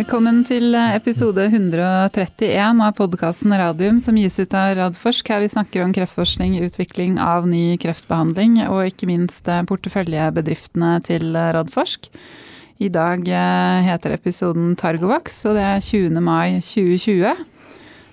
Velkommen til episode 131 av podkasten Radium som gis ut av Radforsk. Her vi snakker om kreftforskning, utvikling av ny kreftbehandling og ikke minst porteføljebedriftene til Radforsk. I dag eh, heter episoden Targovax, og det er 20. mai 2020.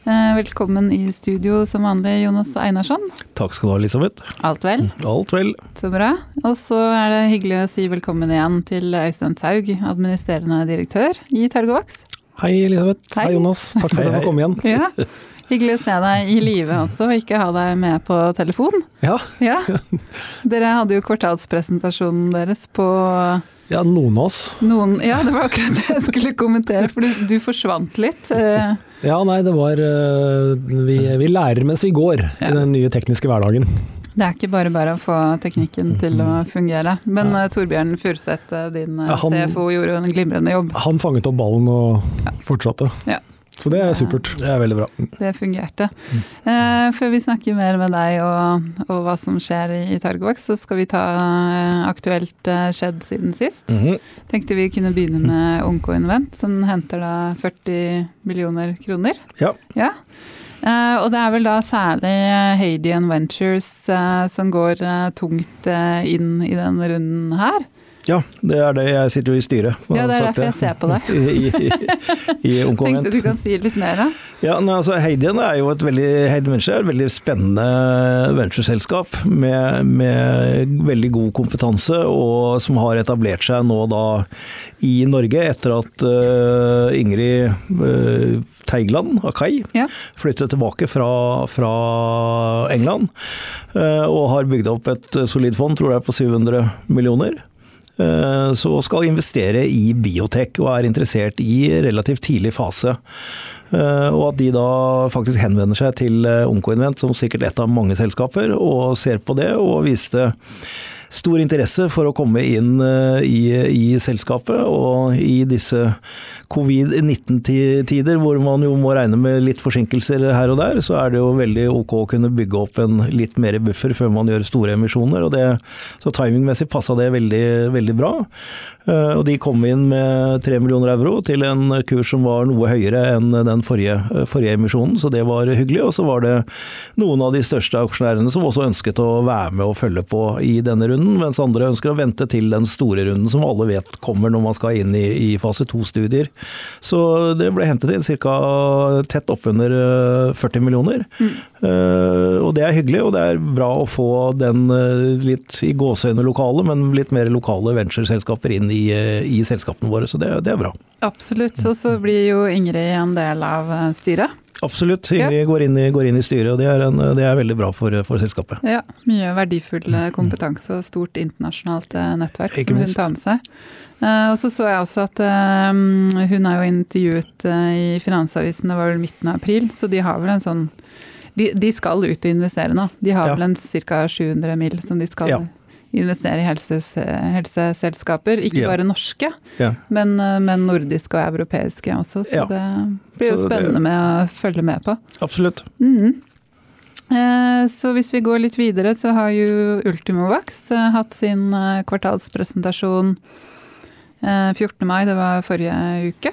Eh, velkommen i studio som vanlig, Jonas Einarsson. Takk skal du ha, Elisabeth. Alt vel? Alt vel. Så bra. Og så er det hyggelig å si velkommen igjen til Øystein Saug, administrerende direktør i Targovax. Hei, Elisabeth. Hei, hei Jonas. Takk for at du kom igjen. Ja. Hyggelig å se deg i live også, og ikke ha deg med på telefon. Ja. ja. Dere hadde jo kvartalspresentasjonen deres på ja, noen av oss. Noen, ja, det var akkurat det jeg skulle kommentere, for du, du forsvant litt. Eh. Ja, nei, det var eh, vi, vi lærer mens vi går ja. i den nye tekniske hverdagen. Det er ikke bare bare å få teknikken til å fungere. Men ja. Eh, Torbjørn Furuseth, din ja, han, CFO, gjorde en glimrende jobb. Han fanget opp ballen og fortsatte. Ja. Så det er supert. Det er veldig bra. Det fungerte. Eh, før vi snakker mer med deg og, og hva som skjer i, i Targovax, så skal vi ta eh, aktuelt eh, skjedd siden sist. Mm -hmm. Tenkte vi kunne begynne med Onko-invent, som henter da 40 millioner kroner. Ja. ja. Eh, og det er vel da særlig Hadian Ventures eh, som går tungt inn i denne runden her. Ja, det er det. Jeg sitter jo i styret. Ja, det er derfor jeg ser på deg. I, i, i Tenkte du kan si litt mer, da? Ja, nei, altså Heidien er jo et veldig, Heidi Venture er et veldig spennende ventureselskap med, med, veldig god kompetanse, og som har etablert seg nå da i Norge etter at uh, Ingrid uh, Teigland, Akai, ja. flyttet tilbake fra, fra England. Uh, og har bygd opp et solid fond, tror jeg, på 700 millioner. Eh, så skal investere i biotek og er interessert i relativt tidlig fase. Eh, og at de da faktisk henvender seg til OncoInvent, som sikkert ett av mange selskaper, og ser på det og viste stor interesse for å komme inn eh, i, i selskapet. Og i disse covid-19-tider hvor man jo må regne med litt forsinkelser her og der, så er det jo veldig ok å kunne bygge opp en litt mer buffer før man gjør store emisjoner. og det, Så timingmessig passa det veldig, veldig bra. Eh, og de kom inn med 3 millioner euro til en kurs som var noe høyere enn den forrige, forrige emisjonen, så det var hyggelig. Og så var det noen av de største aksjonærene som også ønsket å være med og følge på i denne runden, mens andre ønsker å vente til den store runden som alle vet kommer når man skal inn i, i fase to-studier. Så det ble hentet inn ca. tett oppunder 40 eh, millioner. Mm. Uh, og det er hyggelig, og det er bra å få den uh, litt i gåseøyne lokale, men litt mer lokale ventureselskaper inn i uh, i selskapene våre, så det, det er bra. Absolutt. Og så blir jo Ingrid en del av styret. Absolutt. Ingrid ja. går, inn i, går, inn i, styret, og det er, en, det er veldig bra for, for, selskapet. Ja, Mye verdifull eh, kompetanse og stort internasjonalt eh, nettverk Ikke som hun tar med seg. Uh, og så så jeg også at hun er jo intervjuet i Finansavisen, det var vel midten av april, så de har vel en sånn de, de skal ut og investere nå. De har ja. vel en ca. 700 mil som de skal ja investere i helses, helseselskaper. Ikke ja. bare norske, ja. men, eh, men, nordiske og europeiske også. Så ja. det blir jo spennende med å følge med på. Absolutt. Mm. Så hvis vi går litt videre, så har jo Ultimovax eh, hatt sin kvartalspresentasjon 14. mai, det var forrige uke.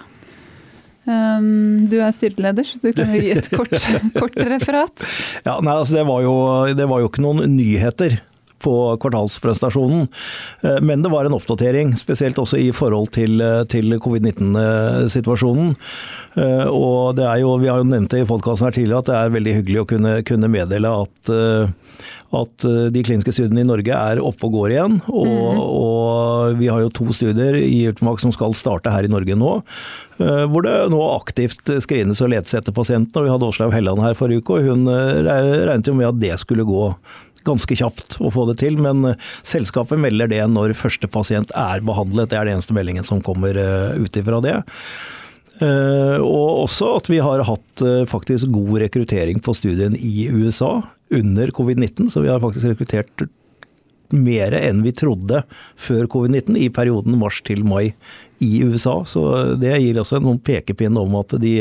Du er styreleder, så du kan jo gi et kort, kort referat. Ja, nei, altså det, var jo, det var jo ikke noen nyheter på kvartalspresentasjonen. Eh, men det var en oppdatering, spesielt også i forhold til, eh, til covid-19-situasjonen. Eh, og det er jo, vi har jo nevnt det i podkasten her tidligere, at det er veldig hyggelig å kunne, kunne meddele at at de kliniske studiene i Norge er oppe og går igjen. Og, mm. og vi har jo to studier i Ultimax som skal starte her i Norge nå. Hvor det nå aktivt screenes og letes etter pasientene. Vi hadde Åslaug Helland her forrige uke, og hun regnet jo med at det skulle gå ganske kjapt å få det til, men eh, selskapet melder det når første pasient er behandlet. Det er den eneste meldingen som kommer eh, ut ifra det. Eh, og også at vi har hatt faktisk god rekruttering på studien i USA under covid-19. Så vi har faktisk rekruttert mer enn vi trodde før covid-19 i perioden mars til mai i USA. Så det gir også noen pekepinn om at de,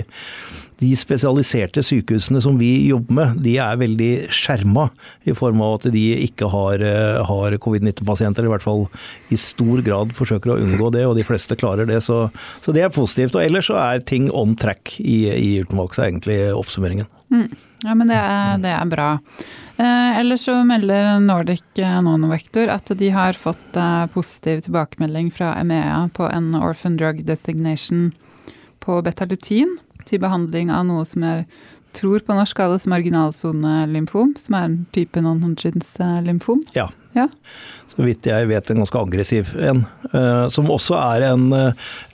de spesialiserte sykehusene som vi jobber med, de er veldig skjerma i form av at de ikke har, har covid-19-pasienter, i hvert fall i stor grad forsøker å unngå det, og de fleste klarer det. Så, så det er positivt. Og ellers så er ting on track i, i Ultimax, er egentlig oppsummeringen. Mm. Ja, men det er, det er bra. Eh, ellers så melder Nordic Nonovector at de har fått eh, positiv tilbakemelding fra EMEA på en orphan drug designation på betalutin til behandling av noe som jeg tror på norsk kalles marginalsonelymfom, som er en type non-Hodgins-lymfom. Ja. ja. Så vidt jeg vet en ganske aggressiv en. Eh, som også er en,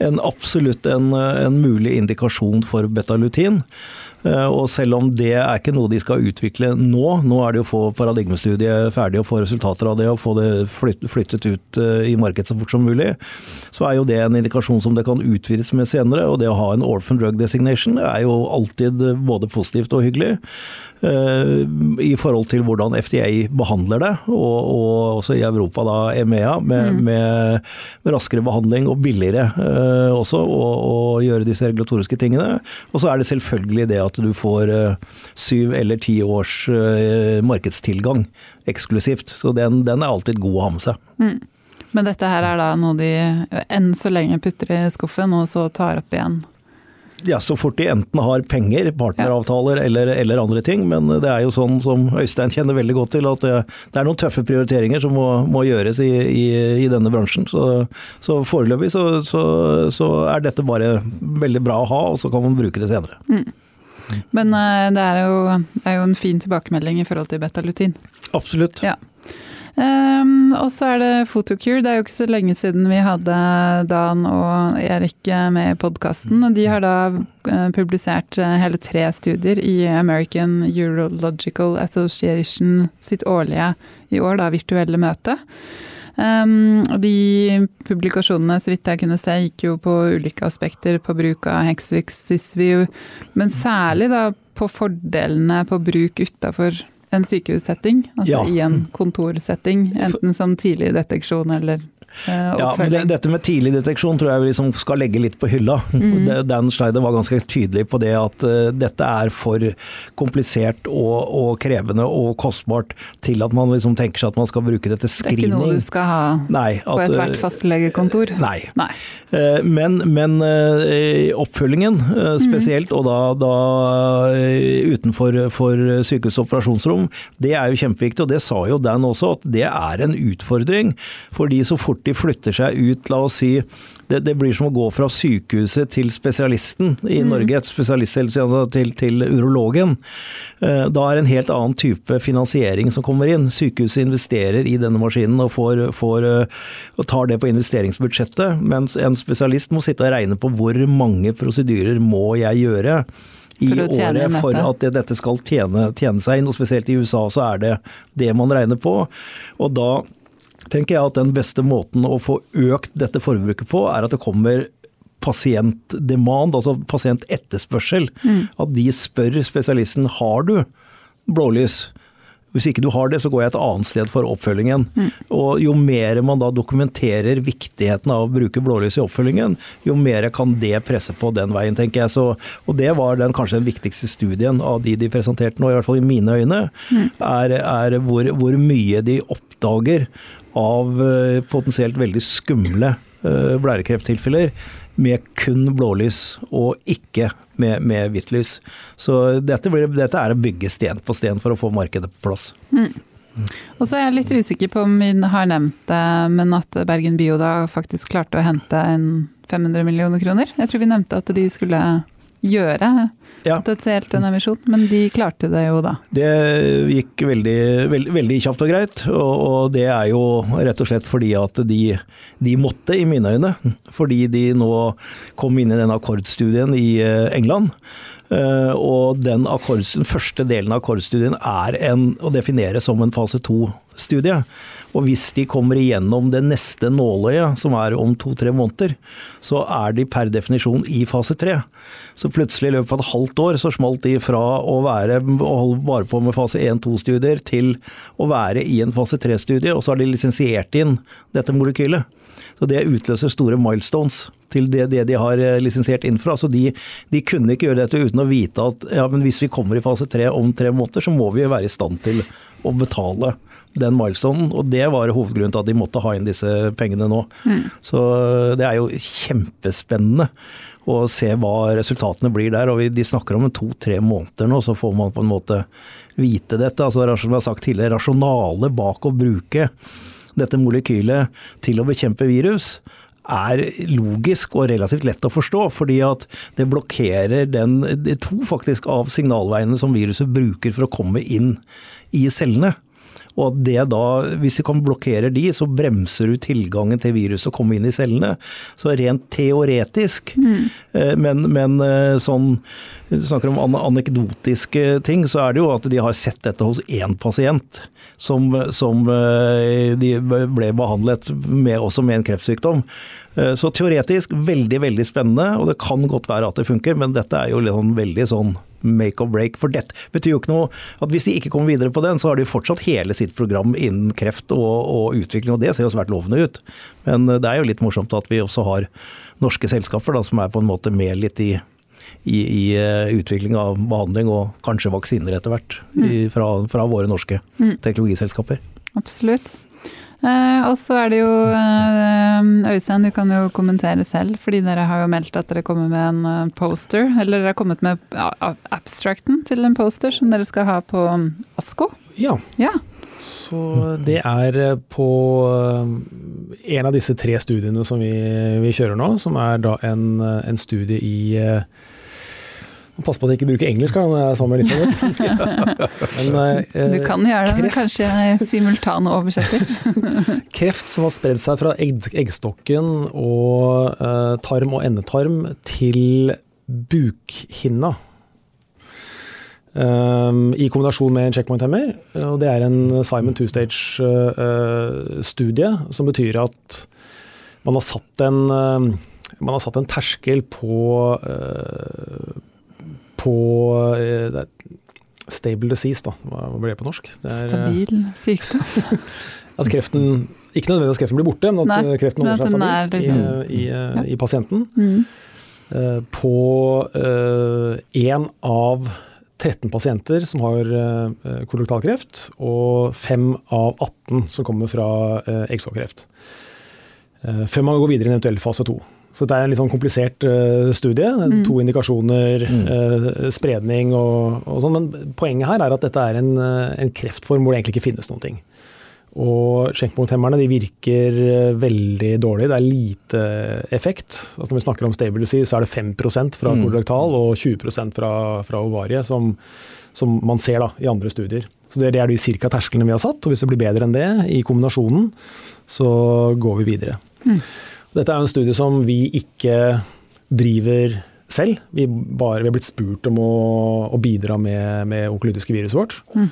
en absolutt en, en mulig indikasjon for betalutin. Eh, og selv om det er ikke noe de skal utvikle nå, nå er det å få paradigmestudiet ferdig og få resultater av det og få det flyttet ut eh, i markedet så fort som mulig, så er jo det en indikasjon som det kan utvides med senere. Og det å ha en orphan drug designation er jo alltid både positivt og hyggelig. Eh, i forhold til hvordan FDA behandler det, og, og også i Europa da EMEA, med, mm. med, med raskere behandling og billigere også, å gjøre disse regulatoriske tingene. Og så er det selvfølgelig det at du får uh, syv eller ti års uh, markedstilgang eksklusivt. Så den, den, er alltid god å ha med seg. Mm. Men dette her er da noe de enn så lenge putter i skuffen, og så tar opp igjen? ja, så fort de enten har penger, partneravtaler eller, eller, andre ting. Men det er jo sånn som Øystein kjenner veldig godt til, at det, det er noen tøffe prioriteringer som må, må gjøres i, i, i, denne bransjen. Så, så foreløpig så, så, så, er dette bare veldig bra å ha, og så kan man bruke det senere. Mm. Men uh, det, er jo, er jo, en fin tilbakemelding i forhold til betalutin. Absolutt. Ja. Um, og så er det Photocure. Det er jo ikke så lenge siden vi hadde Dan og Erik med i podkasten. De har da uh, publisert hele tre studier i American Urological Association sitt årlige i år, da virtuelle møte. Um, de publikasjonene, så vidt jeg kunne se, gikk jo på ulike aspekter på bruk av Hexvix Sysview, men særlig da på fordelene på bruk utafor en sykehussetting, altså ja. i en kontorsetting. Enten som tidlig deteksjon eller ja, men det, dette med tidlig deteksjon tror jeg vi liksom skal legge litt på hylla. Mm. Dan Schneider var ganske tydelig på det at uh, dette er for komplisert og, og, krevende og kostbart til at man liksom tenker seg at man skal bruke det til screening. Det er ikke noe du skal ha nei, at, på ethvert eh, fastlegekontor? Nei. nei. Uh, men, men uh, oppfølgingen spesielt, mm. og da, da utenfor for sykehus operasjonsrom, det er jo kjempeviktig. Og det sa jo Dan også, at det er en utfordring. fordi så fort de flytter seg ut, la oss si det, det blir som å gå fra sykehuset til spesialisten i mm. Norge, et spesialisthelsetjeneste til, til urologen. Eh, da er det en helt annen type finansiering som kommer inn. Sykehuset investerer i denne maskinen og, får, får, eh, og tar det på investeringsbudsjettet, mens en spesialist må sitte og regne på hvor mange prosedyrer må jeg gjøre i året for at dette skal tjene, tjene, seg inn. og Spesielt i USA så er det det man regner på. Og da tenker jeg at den beste måten å få økt dette forbruket på, er at det kommer pasientdemand, altså pasientetterspørsel. Mm. At de spør spesialisten har du blålys. Hvis ikke du har det, så går jeg et annet sted for oppfølgingen. Mm. Og Jo mer man da dokumenterer viktigheten av å bruke blålys i oppfølgingen, jo mer kan det presse på den veien, tenker jeg. Så, og Det var den kanskje den viktigste studien av de de presenterte nå, i hvert fall i mine øyne. Mm. Er, er hvor, hvor, mye de oppdager av eh, potensielt veldig skumle eh, blærekrefttilfeller med kun blålys, og ikke med, med hvitt lys. Så dette, blir, dette, er å bygge sten på sten for å få markedet på plass. Mm. Og så er jeg litt usikker på om vi har nevnt det, men at Bergen Bio da faktisk klarte å hente en 500 millioner kroner. Jeg tror vi nevnte at de skulle gjøre ja. potensielt en emisjon, men de klarte det jo da. Det gikk veldig, veldig, veldig kjapt og greit, og, og, det er jo rett og slett fordi at de, de, måtte, i mine øyne. Fordi de nå kom inn i den akkordstudien i eh, England. Eh, og den, den første delen av akkordstudien er en, å definere som en fase to-studie. Og hvis de kommer igjennom det neste nåløyet, som er om to-tre måneder, så er de per definisjon i fase tre. Så plutselig i løpet av et halvt år så smalt de fra å være å holde bare på med fase 1-2-studier til å være i en fase 3-studie, og så har de lisensiert inn dette molekylet. Så Det utløser store milestones til det, det de har eh, lisensiert inn fra. Så de, de, kunne ikke gjøre dette uten å vite at ja, hvis vi kommer i fase tre om tre måneder, så må vi være i stand til å betale den milestonen. Og det var hovedgrunnen til at de måtte ha inn disse pengene nå. Mm. Så det er jo kjempespennende å se hva resultatene blir der. og De snakker om to-tre måneder nå, så får man på en måte vite dette. altså Som jeg har sagt tidligere, rasjonale bak å bruke dette molekylet til å bekjempe virus, er logisk og relativt lett å forstå. Fordi at det blokkerer den, de to faktisk av signalveiene som viruset bruker for å komme inn i cellene. Og at det da, hvis vi kan blokkere de, så bremser du tilgangen til viruset å komme inn i cellene. Så rent teoretisk, mm. men, men, eh, sånn du snakker om anekdotiske ting, så er det jo at de har sett dette hos én pasient. Som, som eh, de ble behandlet med, også med en kreftsykdom. Eh, så teoretisk veldig veldig spennende, og det kan godt være at det funker, men dette er jo liksom veldig sånn make or break. For dette betyr jo ikke noe at hvis de ikke kommer videre på den, så har de fortsatt hele sitt program innen kreft og, og utvikling, og det ser jo svært lovende ut. Men eh, det er jo litt morsomt at vi også har norske selskaper da, som er på en måte med litt i i, i uh, utvikling av behandling og kanskje vaksiner etter hvert mm. fra, fra, våre norske mm. teknologiselskaper. Absolutt. Eh, og så er det jo eh, Øystein, du kan jo kommentere selv, fordi dere har jo meldt at dere kommer med en uh, poster. Eller dere har kommet med ja, abstracten til en poster som dere skal ha på um, ASKO. Ja. ja. Så det er eh, på en av disse tre studiene som vi, vi kjører nå, som er da en, en studie i uh, Pass på at jeg ikke bruker engelsk når jeg er sammen med Elisabeth. eh, du kan gjøre det, kreft. kanskje jeg simultanoversetter. kreft som har spredd seg fra egg, eggstokken og eh, tarm og endetarm til bukhinna. Um, I kombinasjon med en checkpoint-hemmer. og Det er en Simon two-stage-studie, uh, som betyr at man har satt en, uh, man har satt en terskel på uh, på eh, stable disease, da. Hva blir det på norsk? Det er, Stabil eh, sykdom. at kreften Ikke nødvendigvis at kreften blir borte, men at Nei, kreften holder seg stabil liksom, i, i, ja. i, pasienten. Mm. På én uh, av 13 pasienter som har uh, koloktalkreft, og 5 av 18 som kommer fra uh, eggstokkreft. før man går videre i en eventuell fase 2. Så det er en litt sånn komplisert uh, studie. Mm. To indikasjoner, mm. uh, spredning og, og, sånn. Men poenget her er at dette er en, uh, en, kreftform hvor det egentlig ikke finnes noen ting. Og skjenkpunkthemmerne de virker veldig dårlig. Det er lite effekt. Altså når vi snakker om stable disease, så er det 5 fra mm. kolorektal og 20 fra, fra ovarie som, som, man ser da, i andre studier. Så Det er de cirka tersklene vi har satt, og hvis det blir bedre enn det i kombinasjonen, så går vi videre. Mm. Dette er en studie som vi ikke driver selv. Vi, bare, vi har blitt spurt om å, å bidra med, med onkolytiske viruset vårt. Mm.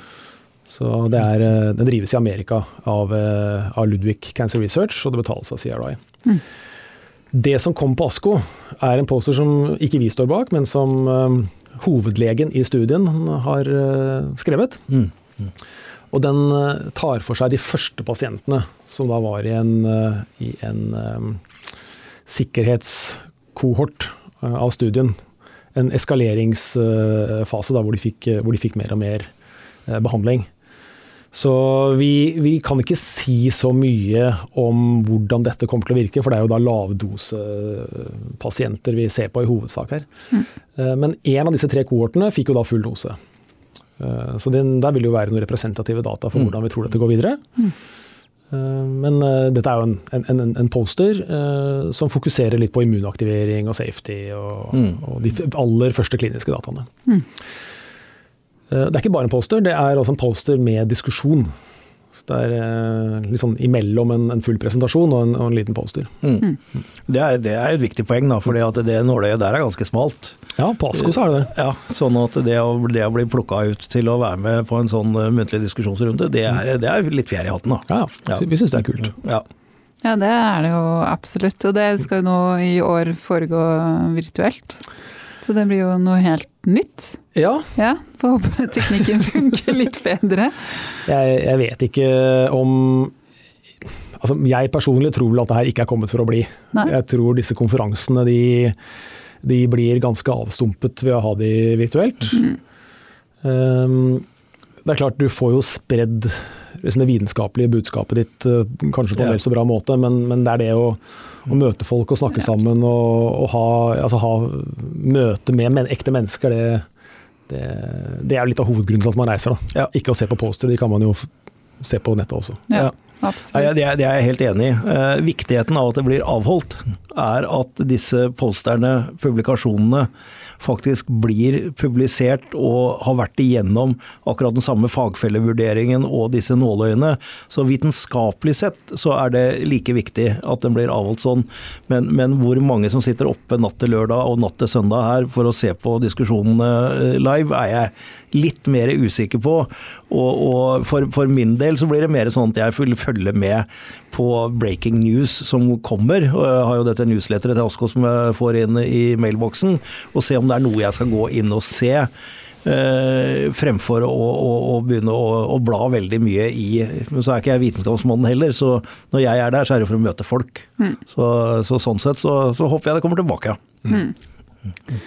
Så er, eh, Den drives i Amerika av, eh, av, Ludwig Cancer Research, og det betales av CRI. Mm. Det som kom på ASKO, er en poster som ikke vi står bak, men som um, hovedlegen i studien har uh, skrevet. Mm. mm. Og den uh, tar for seg de første pasientene som da var i en, uh, i en um, sikkerhetskohort eh, av studien. En eskaleringsfase da, hvor, de fikk, hvor de fikk mer og mer eh, behandling. Så vi, vi, kan ikke si så mye om hvordan dette kommer til å virke, for det er jo da lavdosepasienter vi ser på i hovedsak her. Mm. Men én av disse tre kohortene fikk jo da full dose. Så den, der vil jo være noen representative data for mm. hvordan vi tror dette går videre. Mm. Eh, men uh, dette er jo en, en, en poster uh, som fokuserer litt på immunaktivering og safety og, mm. og de aller første kliniske dataene. Mm. Uh, det er ikke bare en poster, det er også en poster med diskusjon. Det er eh, sånn imellom en, en, full presentasjon og en, og en liten poster. Mm. Mm. Det, er, det, er, et viktig poeng, da, for det nåløyet der er ganske smalt. Ja, på Asko så er det det. Ja, sånn at det å, det å bli plukka ut til å være med på en sånn uh, muntlig diskusjonsrunde, det er, det er litt fjær i hatten. da. Ja, ja. vi syns det er kult. Ja. Ja, det er det jo absolutt. Og det skal jo nå i år foregå virtuelt. Så det blir jo noe helt nytt. Ja. ja Får håpe teknikken funker litt bedre. Jeg, jeg, vet ikke om Altså, jeg personlig tror vel at det her ikke er kommet for å bli. Nei. Jeg tror disse konferansene de, de, blir ganske avstumpet ved å ha de virtuelt. Mm. Um, det er klart, du får jo spredd liksom det vitenskapelige budskapet ditt uh, kanskje på en vel så bra måte, men, men det er det å å møte folk og snakke sammen og, og ha, altså ha, møte med men, ekte mennesker, det, det, det, er litt av hovedgrunnen til at man reiser. Da. Ja. Ikke å se på poster, de kan man jo se på nettet også. Ja. Ja, det, er, det er jeg helt enig i. Eh, viktigheten av at det blir avholdt, er at disse posterne, publikasjonene, faktisk blir publisert og har vært igjennom akkurat den samme fagfellevurderingen og disse nåløyene. Så vitenskapelig sett så er det like viktig at den blir avholdt sånn. Men, men hvor mange som sitter oppe natt til lørdag og natt til søndag her for å se på diskusjonene eh, live, er jeg litt mer usikker på. Og, og for, for, min del så blir det mer sånn at jeg følger med på breaking news som kommer. Jeg har jo dette newsletteret til Asko som jeg får inn i mailboksen, og se om det er noe jeg skal gå inn og se. Uh, fremfor å, å, å begynne å, å, bla veldig mye i Men så er ikke jeg vitenskapsmannen heller, så når jeg er der, så er det for å møte folk. Mm. Så, så, sånn sett så, så, håper jeg det kommer tilbake. Mm. Mm.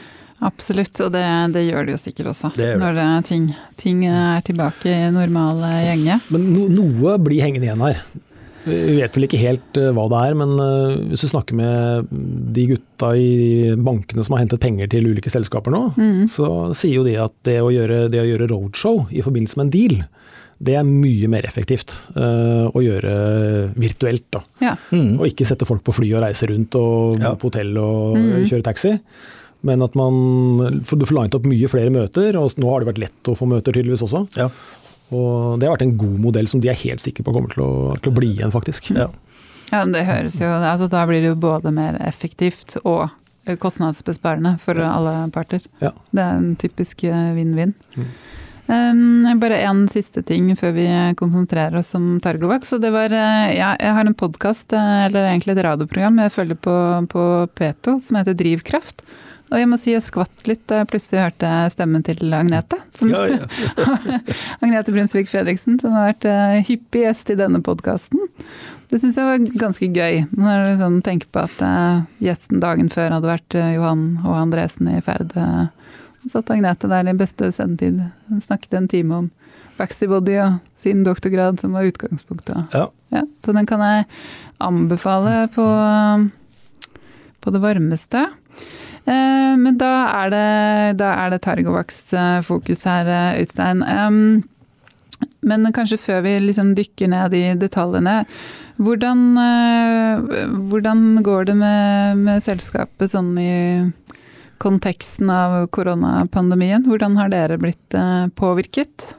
Absolutt, og det, det, gjør det jo sikkert også. Det når det, ting, ting, er tilbake i normal gjenge. Men no, noe blir hengende igjen her. Vi vet vel ikke helt uh, hva det er, men uh, hvis du snakker med de gutta i bankene som har hentet penger til ulike selskaper nå, mm. så sier jo de at det å, gjøre, det å gjøre roadshow i forbindelse med en deal, det er mye mer effektivt uh, å gjøre virtuelt. da. Ja. Mm. Og ikke sette folk på fly og reise rundt og ja. på hotell og mm. kjøre taxi. Men at man for Du får linet opp mye flere møter, og nå har det vært lett å få møter tydeligvis også. Ja. Og det har vært en god modell som de er helt sikre på kommer til å, til å bli igjen, faktisk. Ja. ja, det høres jo altså Da blir det jo både mer effektivt og kostnadsbesparende for alle parter. Ja. Det er en typisk vinn-vinn. Mm. Um, bare én siste ting før vi konsentrerer oss om Targovac. Så det var, eh, ja, jeg har en podkast, eh, eller egentlig et radioprogram, jeg følger på, på P2 som heter Drivkraft. Og jeg må si jeg skvatt litt da jeg plutselig hørte stemmen til Agnete. Som, ja, ja. Agnete Brunsvik Fredriksen, som har vært uh, hyppig gjest i denne podkasten. Det syns jeg var ganske gøy, når du sånn tenker på at uh, gjesten dagen før hadde vært uh, Johan og Andresen i ferd. Så satt Agnete der i beste sendetid. Hun snakket en time om Baxibody og sin doktorgrad, som var utgangspunktet. Ja. Ja, så den kan jeg anbefale på, på det varmeste. Eh, men da er det, da er det Targovax eh, her, eh, Øystein. Men kanskje før vi liksom dykker ned i detaljene. Hvordan, hvordan går det med, med, selskapet sånn i konteksten av koronapandemien? Hvordan har dere blitt påvirket?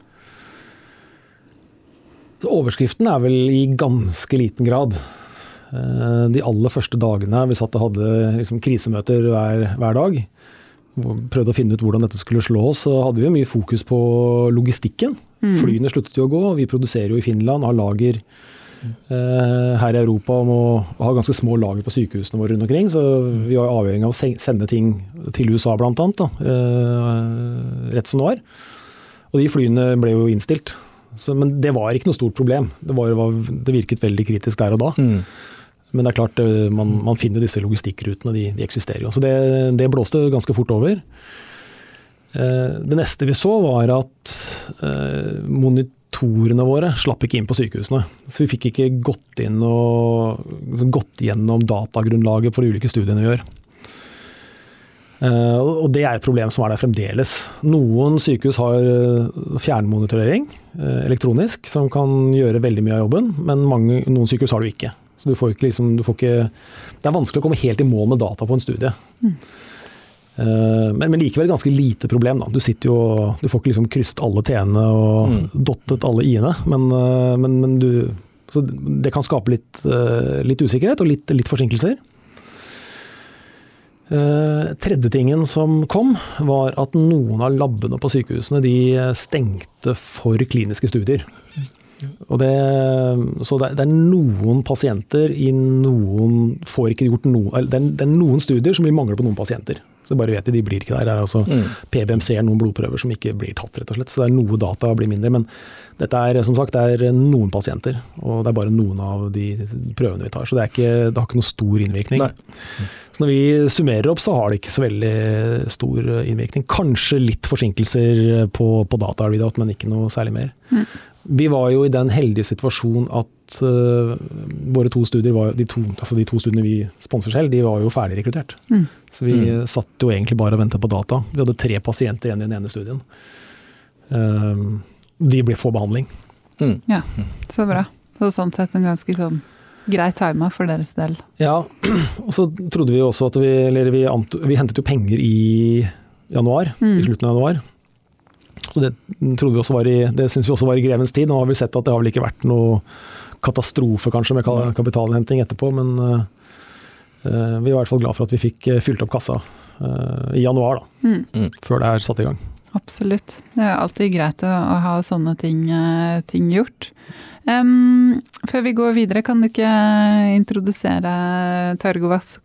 Overskriften er vel i ganske liten grad de aller første dagene vi satt og hadde liksom krisemøter hver, hver, dag, prøvde å finne ut hvordan dette skulle slå oss, så hadde vi mye fokus på logistikken. Mm. Flyene sluttet jo å gå, vi produserer jo i Finland, har lager eh, her i Europa og har ganske små lager på sykehusene våre rundt omkring, så vi var avhengig av å sende ting til USA bl.a. Eh, rett som det var. Og de flyene ble jo innstilt. Så, men det var ikke noe stort problem. Det, var, det virket veldig kritisk der og da. Mm. Men det er klart, eh, man, man finner disse logistikkrutene, de, de, eksisterer jo. Så det, det, blåste ganske fort over. Eh, det neste vi så var at eh, monitorene våre slapp ikke inn på sykehusene. Så vi fikk ikke gått inn og liksom gått gjennom datagrunnlaget for de ulike studiene vi gjør. Og det er et problem som er der fremdeles. Noen sykehus har fjernmonitorering elektronisk, som kan gjøre veldig mye av jobben, men mange, noen sykehus har det ikke. Så du får ikke liksom, du får ikke Det er vanskelig å komme helt i mål med data på en studie. Mm. Men, men, likevel ganske lite problem. Da. Du jo Du får ikke liksom krysset alle t-ene og mm. dottet alle i-ene, men, men, men du, det kan skape litt, litt usikkerhet og litt, litt forsinkelser. Uh, tredje tingen som kom, var at noen av labene på sykehusene de stengte for kliniske studier. Det, så det, det, er noen pasienter i noen får ikke gjort noe det er, det er noen studier som vil mangle på noen pasienter. Så bare vet de, de blir ikke der. Det er altså mm. PBMC er noen blodprøver som ikke blir tatt, rett og slett. Så det er noe data blir mindre. Men dette er som sagt det er noen pasienter, og det er bare noen av de prøvene vi tar. Så det, ikke, det har ikke noe stor innvirkning. Nei. Så når vi summerer opp, så har det ikke så veldig stor innvirkning. Kanskje litt forsinkelser på, på data, men ikke noe særlig mer. Mm. Vi var jo i den heldige situasjonen at uh, våre to studier, var, de, to, altså de to studiene vi sponser selv, de var jo ferdig rekruttert. Mm. Så vi mm. satt jo egentlig bare og ventet på data. Vi hadde tre pasienter igjen i den ene studien. Uh, de ble få behandling. Mm. Ja, så bra. Så sånn sett en ganske sånn grei tima for deres del. Ja, og så trodde vi også at vi Eller vi, vi hentet jo penger i januar, i mm. slutten av januar. Og det trodde vi også var i, det syns vi også var i grevens tid. Nå har vi sett at det har vel ikke vært noe katastrofe kanskje med kapitalhenting etterpå, men uh, vi er i hvert fall glad for at vi fikk eh, fylt opp kassa uh, i januar, da, mm. mm. før det er satt i gang. Absolutt. Det er alltid greit å, å ha sånne ting, ting gjort. Um, før vi går videre, kan du ikke introdusere Targovax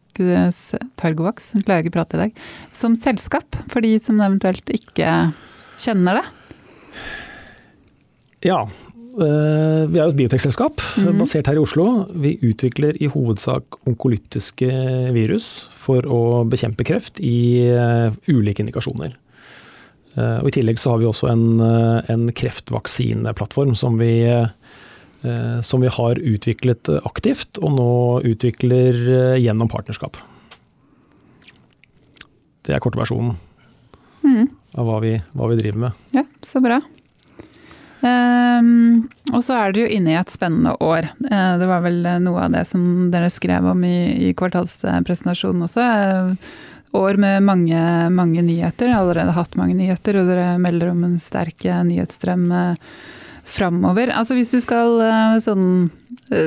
Targovax, klarer ikke prate i dag, som selskap, for de som eventuelt ikke kjenner det? Ja. Eh, vi er jo et biotekselskap mm. basert her i Oslo. Vi utvikler i hovedsak onkolytiske virus for å bekjempe kreft i eh, ulike indikasjoner. Eh, og I tillegg så har vi også en, en kreftvaksineplattform som vi, som vi har utviklet aktivt, og nå utvikler gjennom partnerskap. Det er kortversjonen. Mm av hva vi, hva vi, driver med. Ja, så bra. Um, og så er dere jo inne i et spennende år. Uh, det var vel noe av det som dere skrev om i, i kvartalspresentasjonen også. Uh, år med mange, mange nyheter. Allerede hatt mange nyheter, og dere melder om en sterk nyhetsstrøm framover. Altså hvis du skal sånn,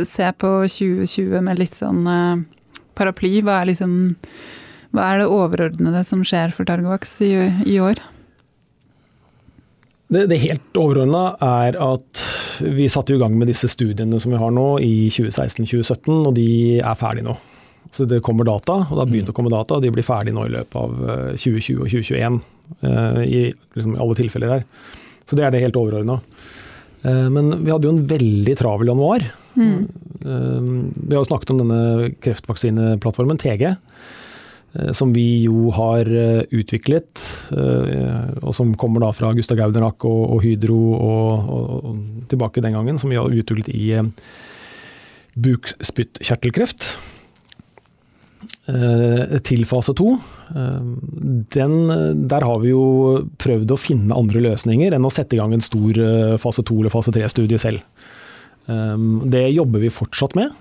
se på 2020 med litt sånn paraply, hva er liksom hva er det overordnede som skjer for Targovax i, i år? Det, det helt overordna er at vi satte i gang med disse studiene som vi har nå i 2016-2017, og de er ferdige nå. Så det kommer data, og det har begynt å komme data, og de blir ferdige nå i løpet av 2020 eh, og 2021. Eh, I liksom alle tilfeller der. Så det er det helt overordna. Eh, men vi hadde jo en veldig travel januar. Mm. Vi har jo snakket om denne kreftvaksineplattformen, TG. Eh, som vi jo har eh, utviklet, eh, og som kommer da fra Gustav Gauderak og, og Hydro og, og, og, tilbake den gangen, som vi har utviklet i bukspyttkjertelkreft. Til fase to. Der har vi jo prøvd å finne andre løsninger enn å sette i gang en stor fase to eller fase tre-studie selv. Det jobber vi fortsatt med.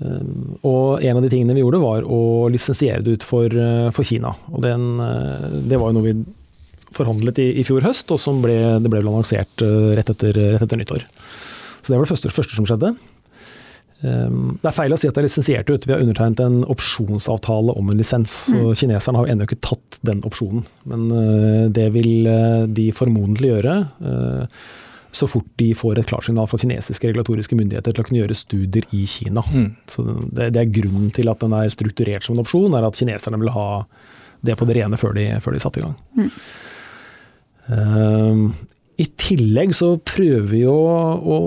Ehm, og en av de tingene vi gjorde, var å lisensiere det ut for, eh, for Kina. Og den, eh, det var jo noe vi forhandlet i, i fjor høst, og som ble, det ble lansert eh, rett etter, rett etter, nyttår. Så det var det første, første som skjedde. Ehm, det er feil å si at det er lisensiert ut. Vi har undertegnet en opsjonsavtale om en lisens. Mm. Så kineserne har ennå ikke tatt den opsjonen. Men det vil de formodentlig gjøre så fort de får et klarsignal fra kinesiske regulatoriske myndigheter til å kunne gjøre studier i Kina. Mm. Så det, det, er Grunnen til at den er strukturert som en opsjon, er at kineserne vil ha det på det rene før de, før de satte i gang. Mm. Um, I tillegg så prøver vi å, å,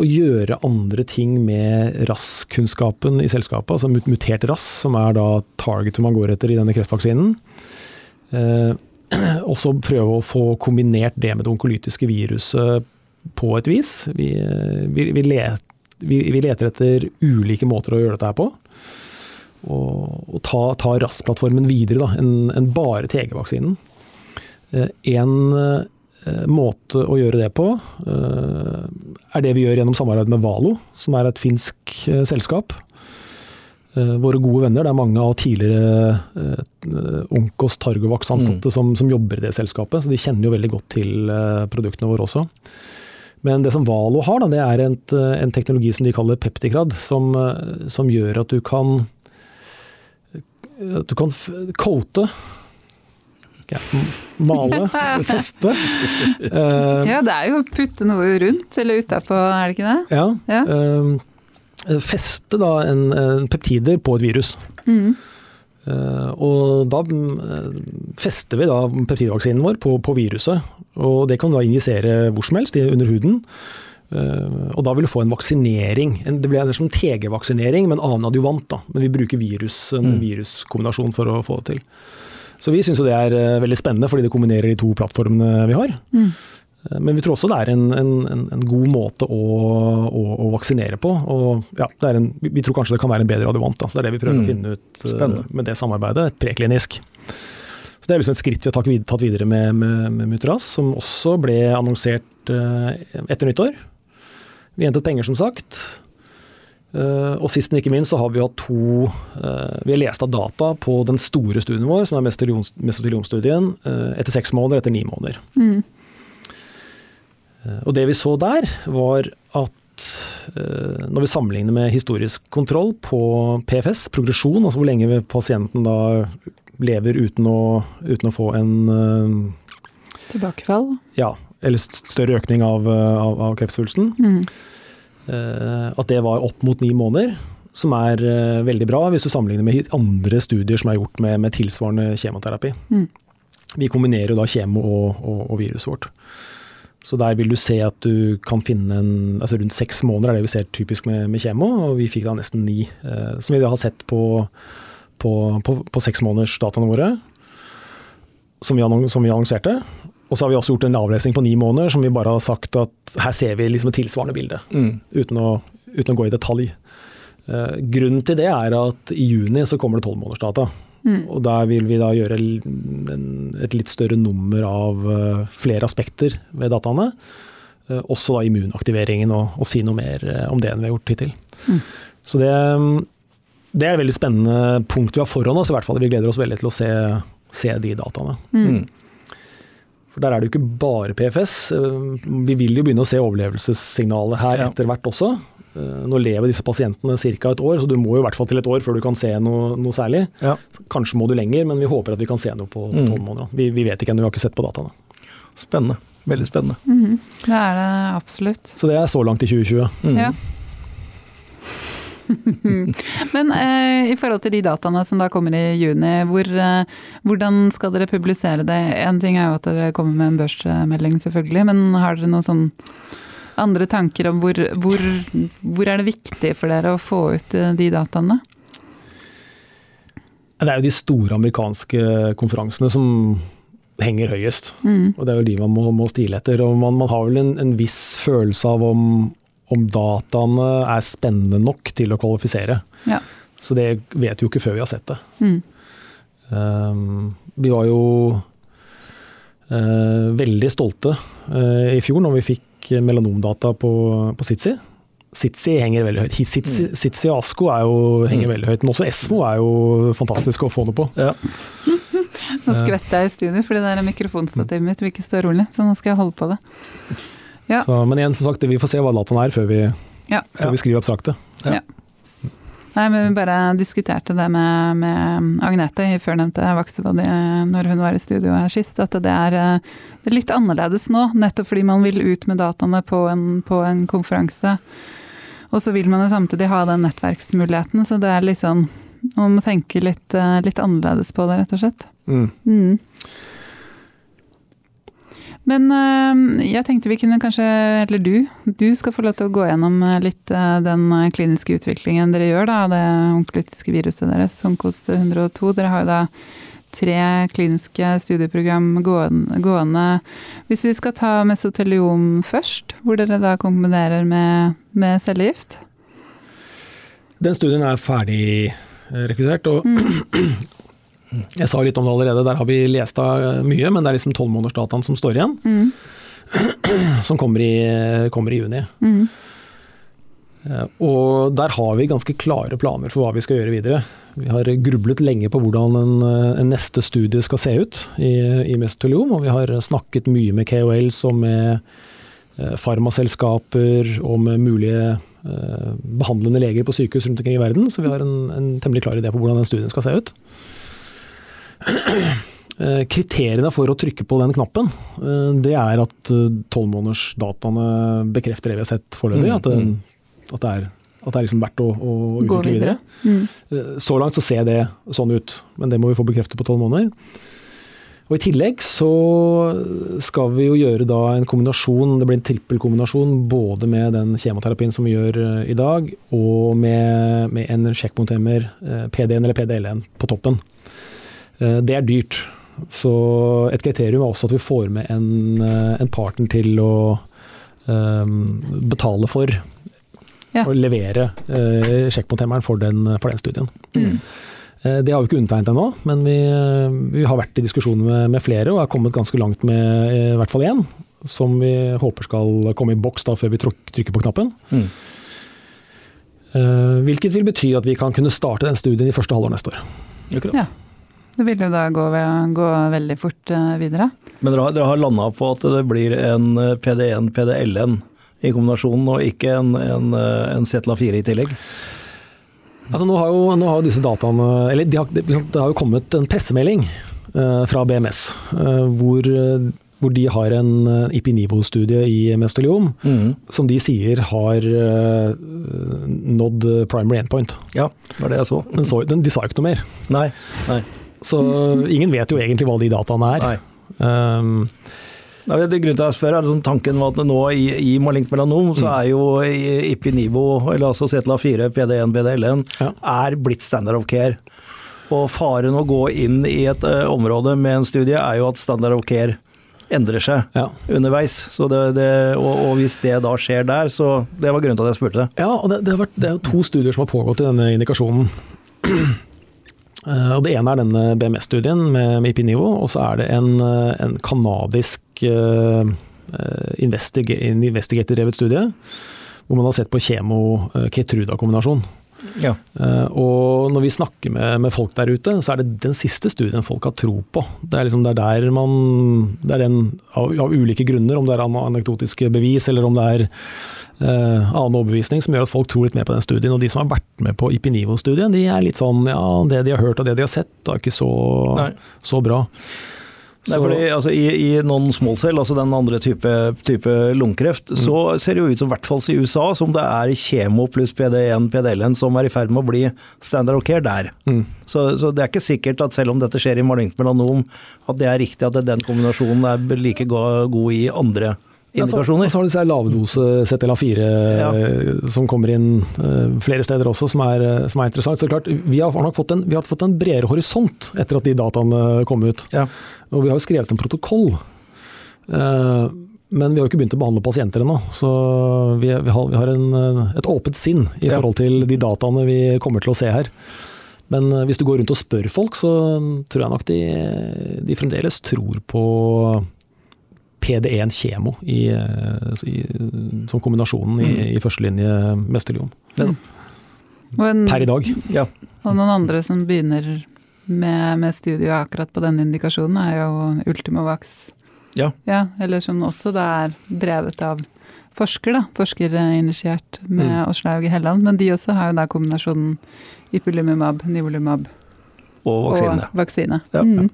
å gjøre andre ting med RAS-kunnskapen i selskapet, altså mutert RAS, som er da targetet man går etter i denne kreftvaksinen. Uh, også prøve å få kombinert det med det onkolytiske viruset på et vis. Vi, vi, vi, let, vi, leter etter ulike måter å gjøre dette her på. Og, og ta, ta RAS-plattformen videre da, enn en bare TG-vaksinen. Eh, en eh, måte å gjøre det på eh, er det vi gjør gjennom samarbeid med Valo, som er et finsk selskap. våre gode venner. Det er mange av tidligere Onkos Targovax-ansatte mm. som, som, jobber i det selskapet, så de kjenner jo veldig godt til produktene våre også. Men det som Valo har, da, det er en, en teknologi som de kaller peptikrad, som, som gjør at du kan at du kan coate ja, male, feste. Uh, ja, det er jo å putte noe rundt eller utapå, er det ikke det? Ja. ja. Uh, feste da en, en, peptider på et virus. Mm. Uh, og da fester vi da peptidvaksinen vår på, på, viruset. Og det kan du da injisere hvor som helst under huden. Uh, og da vil du få en vaksinering. Det blir en som TG-vaksinering, men annen adjuvant. da. Men vi bruker virus, en mm. viruskombinasjon for å få det til. Så vi syns jo det er veldig spennende, fordi det kombinerer de to plattformene vi har. Mm. Uh, men vi tror også det er en, en, en god måte å, å, å, vaksinere på. Og ja, en, vi tror kanskje det kan være en bedre adjuvant. Da. Så det er det vi prøver mm. å finne ut spennende. med det samarbeidet. Et preklinisk. Så Det er liksom et skritt vi har tatt videre med, med, med Muteras, som også ble annonsert etter nyttår. Vi hentet penger, som sagt. Uh, og sist, men ikke minst, så har vi hatt to uh, Vi har lest av data på den store studien vår, som er mesoteliomstudien, uh, etter seks måneder, etter ni måneder. Mm. Og det vi så der, var at når vi sammenligner med historisk kontroll på PFS, progresjon, altså hvor lenge pasienten da lever uten å, uten å få en Tilbakefall? Ja, eller større økning av, av, av kreftsvulsten. Mm. Eh, at det var opp mot ni måneder. Som er veldig bra hvis du sammenligner med andre studier som er gjort med, med tilsvarende kjemoterapi. Mm. Vi kombinerer jo da kjemo og, og, og, viruset vårt. Så der vil du se at du kan finne en, altså rundt seks måneder er det vi ser typisk med, med kjemo, og vi fikk da nesten ni. Eh, som vi da har sett på, på, på, på seks måneders dataene våre, som vi, som vi annonserte. Og så har vi også gjort en avlesning på ni måneder som vi bare har sagt at her ser vi liksom et tilsvarende bilde. Mm. Uten, å, uten, å, gå i detalj. Eh, grunnen til det er at i juni så kommer det tolvmånedersdata. Mm. Og der vil vi da gjøre en, et litt større nummer av uh, flere aspekter ved dataene. Uh, også da immunaktiveringen, og, og, si noe mer om det enn vi har gjort hittil. Mm. Så det, det, er et veldig spennende punkt vi har foran oss, i hvert fall. Vi gleder oss veldig til å se, se de dataene. Mm. mm. For Der er det jo ikke bare PFS. Eh, vi vil jo begynne å se overlevelsessignalet her etter hvert også. Eh, nå lever disse pasientene ca. et år, så du må jo i hvert fall til et år før du kan se noe, noe særlig. Ja. Kanskje må du lenger, men vi håper at vi kan se noe på tolv mm. måneder. Vi, vi, vet ikke ennå, vi har ikke sett på dataene. Spennende. Veldig spennende. Mm -hmm. Det er det absolutt. Så det er så langt i 2020. Mm. Ja. Men eh, i forhold til de dataene som da kommer i juni, hvor, eh, hvordan skal dere publisere det? En ting er jo at dere kommer med en børsmelding selvfølgelig, men har dere noen sånn andre tanker om hvor, hvor, hvor er det viktig for dere å få ut eh, de dataene? Det er jo de store amerikanske konferansene som henger høyest. Mm. Og det er jo de man må, må stile etter. Og man, man har vel en, en, viss følelse av om om dataene er spennende nok til å kvalifisere. Ja. Så det vet vi jo ikke før vi har sett det. Mm. Um, vi var jo uh, veldig stolte uh, i fjor når vi fikk melanomdata på, på Sitsi. Sitsi henger veldig høyt. Sitsi, mm. Sitsi og Asko er jo, henger mm. veldig høyt, men også Esmo er jo fantastisk å få det på. Ja. nå skvetter jeg i studio fordi det er mikrofonstativet mitt vil ikke stå rolig, så nå skal jeg holde på det. Ja. Så, men igjen, som sagt, vi får se hva dataen er før vi, ja. før vi skriver abstrakte. Ja. Nei, men Vi bare diskuterte det med, med Agnete i førnevnte Vaksebody når hun var i studio her sist, at det er, det er, litt annerledes nå. Nettopp fordi man vil ut med dataene på en, på en konferanse. Og så vil man jo samtidig ha den nettverksmuligheten, så det er litt sånn Man må tenke litt, litt annerledes på det, rett og slett. Mm. Mm. Men eh, jeg tenkte vi kunne kanskje, eller du, du skal få lov til å gå gjennom eh, litt eh, den kliniske utviklingen dere gjør, da, det onkolytiske viruset deres, Onkos 102. Dere har jo da tre kliniske studieprogram gående. Hvis vi skal ta mesoteliom først, hvor dere da kombinerer med, med cellegift? Den studien er ferdig rekruttert, og mm. Jeg sa litt om det allerede, der har vi lest av eh, mye, men det er liksom tolvmånedersdataen som står igjen. Mm. Som kommer i, kommer i juni. Mm. Eh, og der har vi ganske klare planer for hva vi skal gjøre videre. Vi har grublet lenge på hvordan en, en neste studie skal se ut i, i mesoteliom, og vi har snakket mye med KOLs og med eh, farmaselskaper og med mulige eh, behandlende leger på sykehus rundt omkring i verden, så vi har en, en temmelig klar idé på hvordan den studien skal se ut. Eh, kriteriene for å trykke på den knappen, eh, det er at eh, tolvmånedersdataene bekrefter det vi har sett foreløpig. Mm, at, mm. at, det er, at det er liksom verdt å, å utvikle videre. Mm. Så langt så ser det sånn ut, men det må vi få bekreftet på tolv måneder. Og I tillegg så skal vi jo gjøre da en kombinasjon, det blir en trippelkombinasjon både med den kjemoterapien som vi gjør i dag, og med, med en sjekkpunkthemmer, PD1 eller PDL1, på toppen. Det er dyrt. Så et kriterium er også at vi får med en, eh, en partner til å um, betale for ja. og levere uh, sjekkmontemmeren for, for, den studien. Mm. Det har vi ikke undertegnet ennå, men vi, vi, har vært i diskusjoner med, med, flere og er kommet ganske langt med i hvert fall én, som vi håper skal komme i boks da før vi trykker på knappen. Mm. Uh, hvilket vil bety at vi kan kunne starte den studien i første halvår neste år. Ja. Det vil jo da gå, gå veldig fort eh, videre. Men dere har, dere har landa på at det blir en eh, PD1, PDL-en i kombinasjonen, og ikke en, en, eh, en Zetla 4 i tillegg? Altså nå har jo, nå har disse dataene Eller de har, det har jo kommet en pressemelding fra BMS hvor, hvor, de har en IPNIVO-studie i mesteliom mm. som de sier har nådd primary endpoint. Ja, det var det jeg så. Men så, den, de sa jo ikke noe mer. Nei, nei. Så ingen vet jo egentlig hva de dataene er. Um, Nei, det grunnen til at jeg spør er sånn tanken var at nå i, i malignt melanom så mm. er jo Ipinivo, eller altså CTLA4, PD1, BDL1, ja. er blitt standard of care. Og faren å gå inn i et uh, område med en studie er jo at standard of care endrer seg ja. underveis. Det, det, og, og, hvis det da skjer der, så Det var grunnen til at jeg spurte. Ja, og det, det, vært, det er jo to studier som har pågått i denne indikasjonen. Eh, og Det ene er denne BMS-studien med, med IP-nivå, og så er det en, eh, en kanadisk uh, investigator-drevet studie hvor man har sett på kjemo-Ketruda-kombinasjon. Ja. Uh, og når vi snakker med, med, folk der ute, så er det den siste studien folk har tro på. Det er, liksom, det er der man Det er den, av, av ulike grunner, om det er anekdotiske bevis eller om det er annen overbevisning som gjør at folk tror litt mer på den studien. Og de som har vært med på Ipinivo-studien, de er litt sånn ja, det de har hørt og det de har sett, det er ikke så, så bra. Nei, fordi, altså, I i non-small cell, altså den andre type, type lungekreft, mm. så ser det jo ut som, i hvert fall i USA, som det er kjemo pluss PD1, PDL1 som er i ferd med å bli standard of care der. Mm. Så, så, det er ikke sikkert at selv om dette skjer i malignt melanom, at det er riktig at den kombinasjonen er like god i andre indikasjoner. Ja, så, så har du disse lavdose ZLA4 ja. som kommer inn uh, flere steder også, som er, eh, som er, interessant. Så klart, Vi har nok fått en, har fått en bredere horisont etter at de dataene kom ut. Ja. Og vi har jo skrevet en protokoll. Men vi har jo ikke begynt å behandle pasienter ennå. Så vi, vi, har, vi har en, et åpent sinn i forhold til de dataene vi kommer til å se her. Men hvis du går rundt og spør folk, så tror jeg nok de, de fremdeles tror på PD1 kjemo i, eh, i, som kombinasjonen i, mm. i førstelinje mesterlion. Ja. Per i dag. Ja. Og noen andre som begynner med, med studiet akkurat på den indikasjonen, er jo Ultimovax. Ja. ja. Eller som også da er drevet av forsker, da. Forskerinitiert med mm. Åslaug Helland. Men de også har jo da kombinasjonen ipilimumab, nivolumab og vaksine. Og vaksine. Ja. Mm.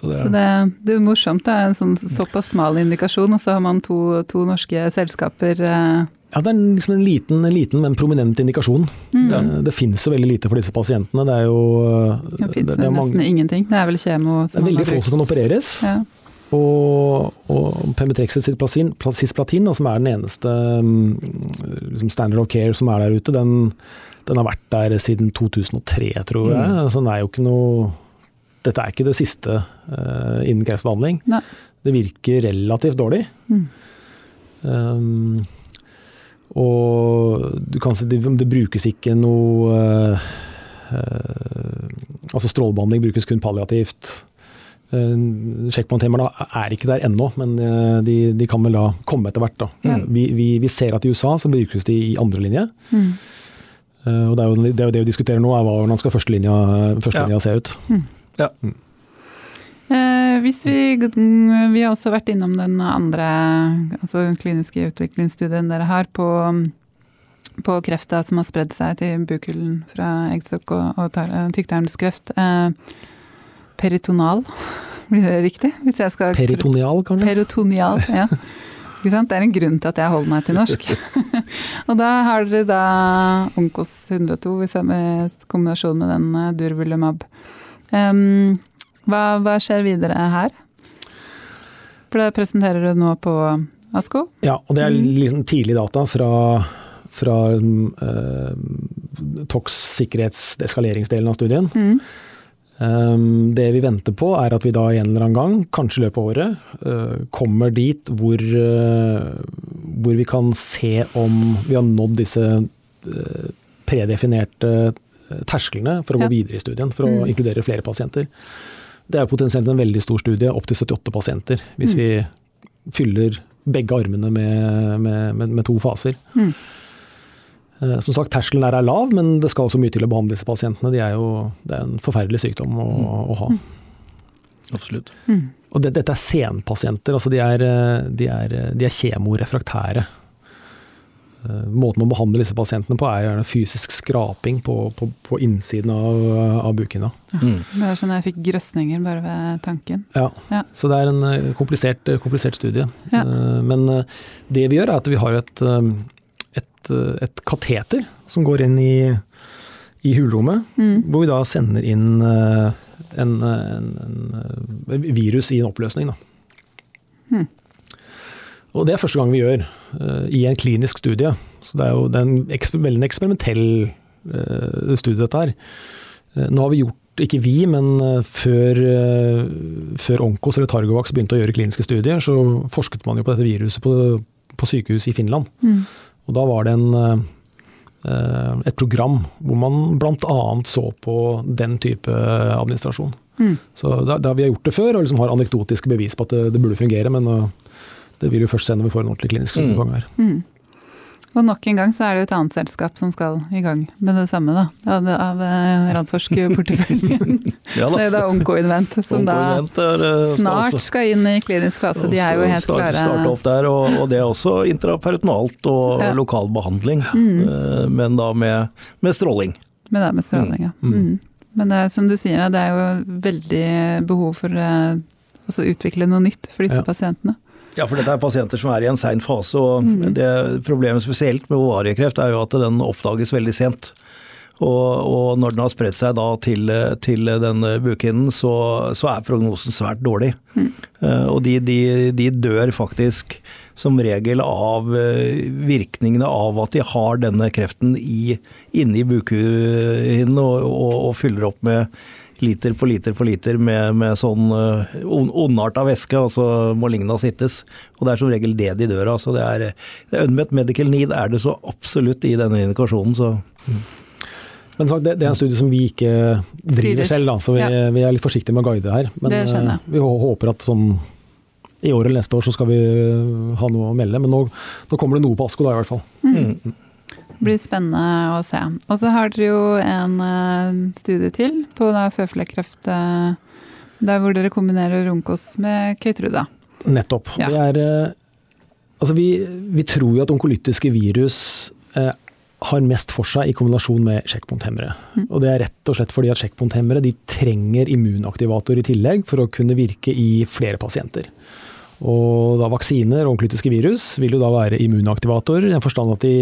Så det, så det, det er morsomt. Det er en sånn såpass smal indikasjon, og så har man to, to norske selskaper. Eh. Ja, det er liksom en liten, en liten men prominent indikasjon. Mm. Det, det, finnes jo veldig lite for disse pasientene. Det er jo Det finnes det, nesten mange, ingenting. Det er vel kjemo som Det er veldig få som kan opereres. Ja. Og, og Pemetrexet cisplatin, som er den eneste mm, liksom standard of care som er der ute, den, den har vært der siden 2003, tror jeg. Mm. Så den er jo ikke noe dette er ikke det siste uh, innen kreftbehandling. Nei. Det virker relativt dårlig. Mm. Um, og du kan si det, det brukes ikke noe uh, uh, Altså strålebehandling brukes kun palliativt. Sjekkpointhemmerne er ikke der ennå, men de, de, kan vel da komme etter hvert. Da. Mm. Vi, vi, vi, ser at i USA så brukes de i andre linje. Mm. Og det er, jo, det er, jo, det vi diskuterer nå, er hvordan skal førstelinja, førstelinja ja. se ut. Mm. Ja. Mm. Eh, hvis vi, vi har også vært innom den andre altså kliniske utviklingsstudien dere har på, på krefta som har spredd seg til bukhulen fra eggstokk og, og tykktarmskreft. Eh, peritonal, blir det riktig? Peritonial, kanskje? Peritoneal, ja. Det er en grunn til at jeg holder meg til norsk. og da har dere da Onkos 102 i kombinasjon med den durvulumab. Durvulemab. Um, hva, hva, skjer videre her? For det presenterer du nå på ASKO? Ja, og det er liksom tidlig data fra, fra uh, TOX-sikkerhetseskaleringsdelen av studien. Mm. Um, det vi venter på er at vi da en eller annen gang, kanskje i løpet av året, uh, kommer dit hvor, uh, hvor, vi kan se om vi har nådd disse predefinerte tersklene for å ja. gå videre i studien, for å mm. inkludere flere pasienter. Det er potensielt en veldig stor studie, opptil 78 pasienter, hvis mm. vi fyller begge armene med, med, med, med to faser. Mm. Eh, som sagt, Terskelen der er lav, men det skal også mye til å behandle disse pasientene. De er jo, det er en forferdelig sykdom å, mm. å ha. Absolutt. Mm. Og det, dette er senpasienter. altså De er, eh, de er, de er kjemorefraktære. Eh, måten å behandle disse pasientene på er gjerne fysisk skraping på, på, på innsiden av, av bukhinna. Mm. Det er sånn jeg fikk grøsninger bare ved tanken. Ja, ja. så det er en komplisert, komplisert studie. Ja. Men det vi gjør er at vi har et et, et kateter som går inn i, i hulrommet, mm. hvor vi da sender inn eh, en, en, en virus i en oppløsning. Mm. Og det er første gang vi gjør uh, i en klinisk studie. Så det er jo det er en eksper, veldig eksperimentell uh, studie, dette her. Uh, nå har vi gjort, ikke vi, men før, før Onkos eller Targovax begynte å gjøre kliniske studier, så forsket man jo på dette viruset på, på sykehus i Finland. Mm. Og da var det en, et program hvor man bl.a. så på den type administrasjon. Mm. Så da, da, vi har gjort det før, og liksom har anekdotiske bevis på at det, det burde fungere, men eh, det vil jo først se når vi får en ordentlig klinisk gjennomgang her. Mm. Og nok en gang så er det jo et annet selskap som skal i gang med det samme, da. Av, av eh, Radforsk-porteføljen. ja, det er da Oncoinvent, som Onco da er, uh, snart også, skal inn i klinisk fase. De er jo helt start, klare. Starte opp der, og, og, det er også intraperitonalt og ja. lokal behandling. Mm. Uh, men da med, med, stråling. Men det med stråling, ja. Mm. mm. Men det, som du sier, det er jo veldig behov for å utvikle noe nytt for disse ja. pasientene. Ja, for dette er pasienter som er i en sein fase. og mm. det Problemet spesielt med ovariekreft er jo at den oppdages veldig sent. Og, og når den har spredt seg da til, til den bukhinnen, så, så, er prognosen svært dårlig. Mm. Uh, og de, de, de, dør faktisk som regel av uh, virkningene av at de har denne kreften i, inni bukhinnen og, og, og fyller opp med liter for liter for liter med, med sånn uh, ondarta væske, og så må ligna sittes. Og det er som regel det de dør av. Så det er, det unmet medical need er det så absolutt i denne indikasjonen, så mm. Men det, det, er en studie som vi ikke driver selv, da, så vi, ja. vi, er litt forsiktige med å guide her. Men uh, vi håper at sånn i år eller neste år så skal vi ha noe å melde. Men nå, nå kommer det noe på Asko da, i hvert fall. Mm. Blir spennende å se. Og så har dere jo en uh, studie til på føflekkreft, uh, der hvor dere kombinerer Ronkos med Keytruda. Nettopp. Ja. Er uh, Altså, vi, vi, tror jo at onkolytiske virus har mest for seg i kombinasjon med sjekkpunkthemmere. Mm. Og det er rett og slett fordi at sjekkpunkthemmere de trenger immunaktivator i tillegg for å kunne virke i flere pasienter. Og da vaksiner og onkolytiske virus vil jo da være immunaktivator, i den forstand at de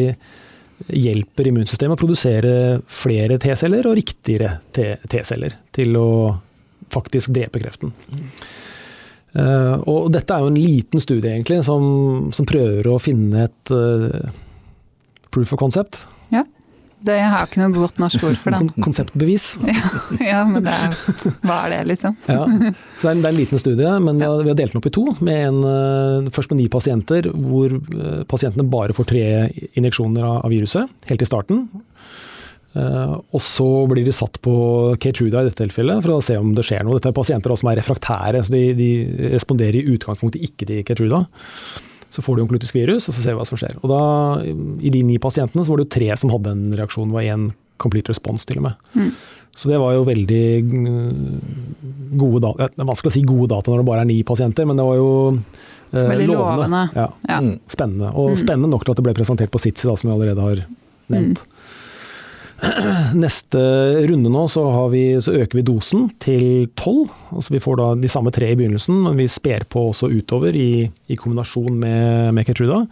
hjelper immunsystemet å produsere flere T-celler og riktigere T-celler til å faktisk drepe kreften. Uh, og dette er jo en liten studie egentlig, som, som prøver å finne et uh, proof of concept. Ja. Det, jeg har ikke noe godt norsk ord for den. Konseptbevis. Ja, ja men det er, hva er det, liksom? ja. Så det er, en, det er en liten studie, men vi har, vi har, delt den opp i to. Med en, eh, først med ni pasienter, hvor eh, pasientene bare får tre injeksjoner av, av viruset helt i starten. og så blir de satt på Keytruda i dette tilfellet for å se om det skjer noe. Dette er pasienter som er refraktære, så de, de responderer i utgangspunktet ikke til Keytruda. Så får du onkolytisk virus, og så ser vi hva som skjer. Og da, I de ni pasientene så var det jo tre som hadde en reaksjon, det var én complete response til og med. Mm. Så det var jo veldig gode data. Det er vanskelig å si gode data når det bare er ni pasienter, men det var jo eh, lovende. lovende. Ja. Ja. Mm. Spennende. Og mm. spennende nok til at det ble presentert på Sitsi, som vi allerede har nevnt. Mm. Neste runde nå så, vi, så, øker vi dosen til 12. Altså vi får da de samme tre i begynnelsen, men vi sper på også utover i, i kombinasjon med, med Ketruda.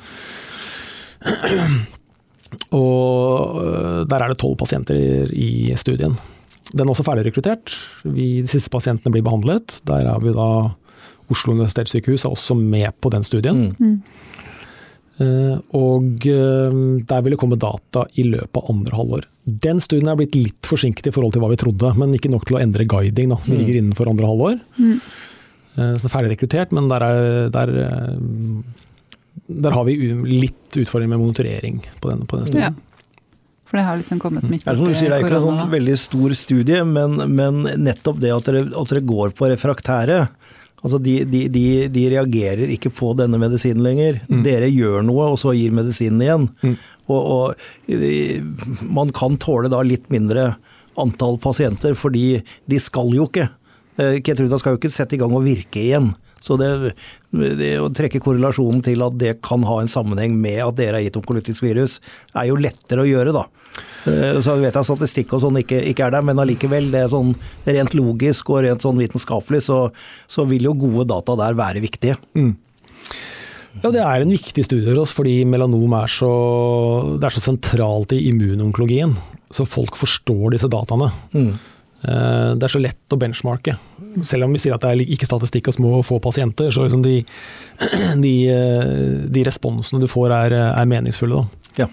Og øh, der er det tolv pasienter i studien. Den er også ferdig rekruttert. Vi, de siste pasientene blir behandlet. Der er vi da Oslo universitetssykehus er også med på den studien. Mm. Mm. Uh, og uh, der vil det komme data i løpet av andre halvår. Den studien er blitt litt forsinket i forhold til hva vi trodde, men ikke nok til å endre guiding. Da. Vi mm. ligger innenfor andre halvår. Mm. Uh, så det er ferdig rekruttert, men der, er, der, der, har vi litt utfordring med monitorering på den, på den studien. Ja. For det har liksom kommet midt oppi korona. Det er ikke en sånn veldig stor studie, men, men nettopp det at dere, at dere går på refraktære, Altså de, de, de, de, reagerer ikke på denne medisinen lenger. Mm. Dere gjør noe, og så gir medisinen igjen. Mm. Og, og, man kan tåle da litt mindre antall pasienter, fordi de skal jo ikke. Eh, Ketruda skal jo ikke sette i gang og virke igjen. Så det, det, å trekke korrelasjonen til at det kan ha en sammenheng med at dere er gitt onkolytisk virus, er jo lettere å gjøre, da. Eh, så vet jeg at statistikk og sånn ikke, ikke, er der, men allikevel, det er sånn rent logisk og rent sånn vitenskapelig, så, så vil jo gode data der være viktige. Mm. Ja, Det er en viktig studie for oss, fordi melanom er så, det er så sentralt i immunonkologien. Så folk forstår disse dataene. Mm. Eh, det er så lett å benchmarke. Selv om vi sier at det er ikke statistikk og små og få pasienter, så liksom de, de, eh, de, responsene du får er, er meningsfulle. Ja.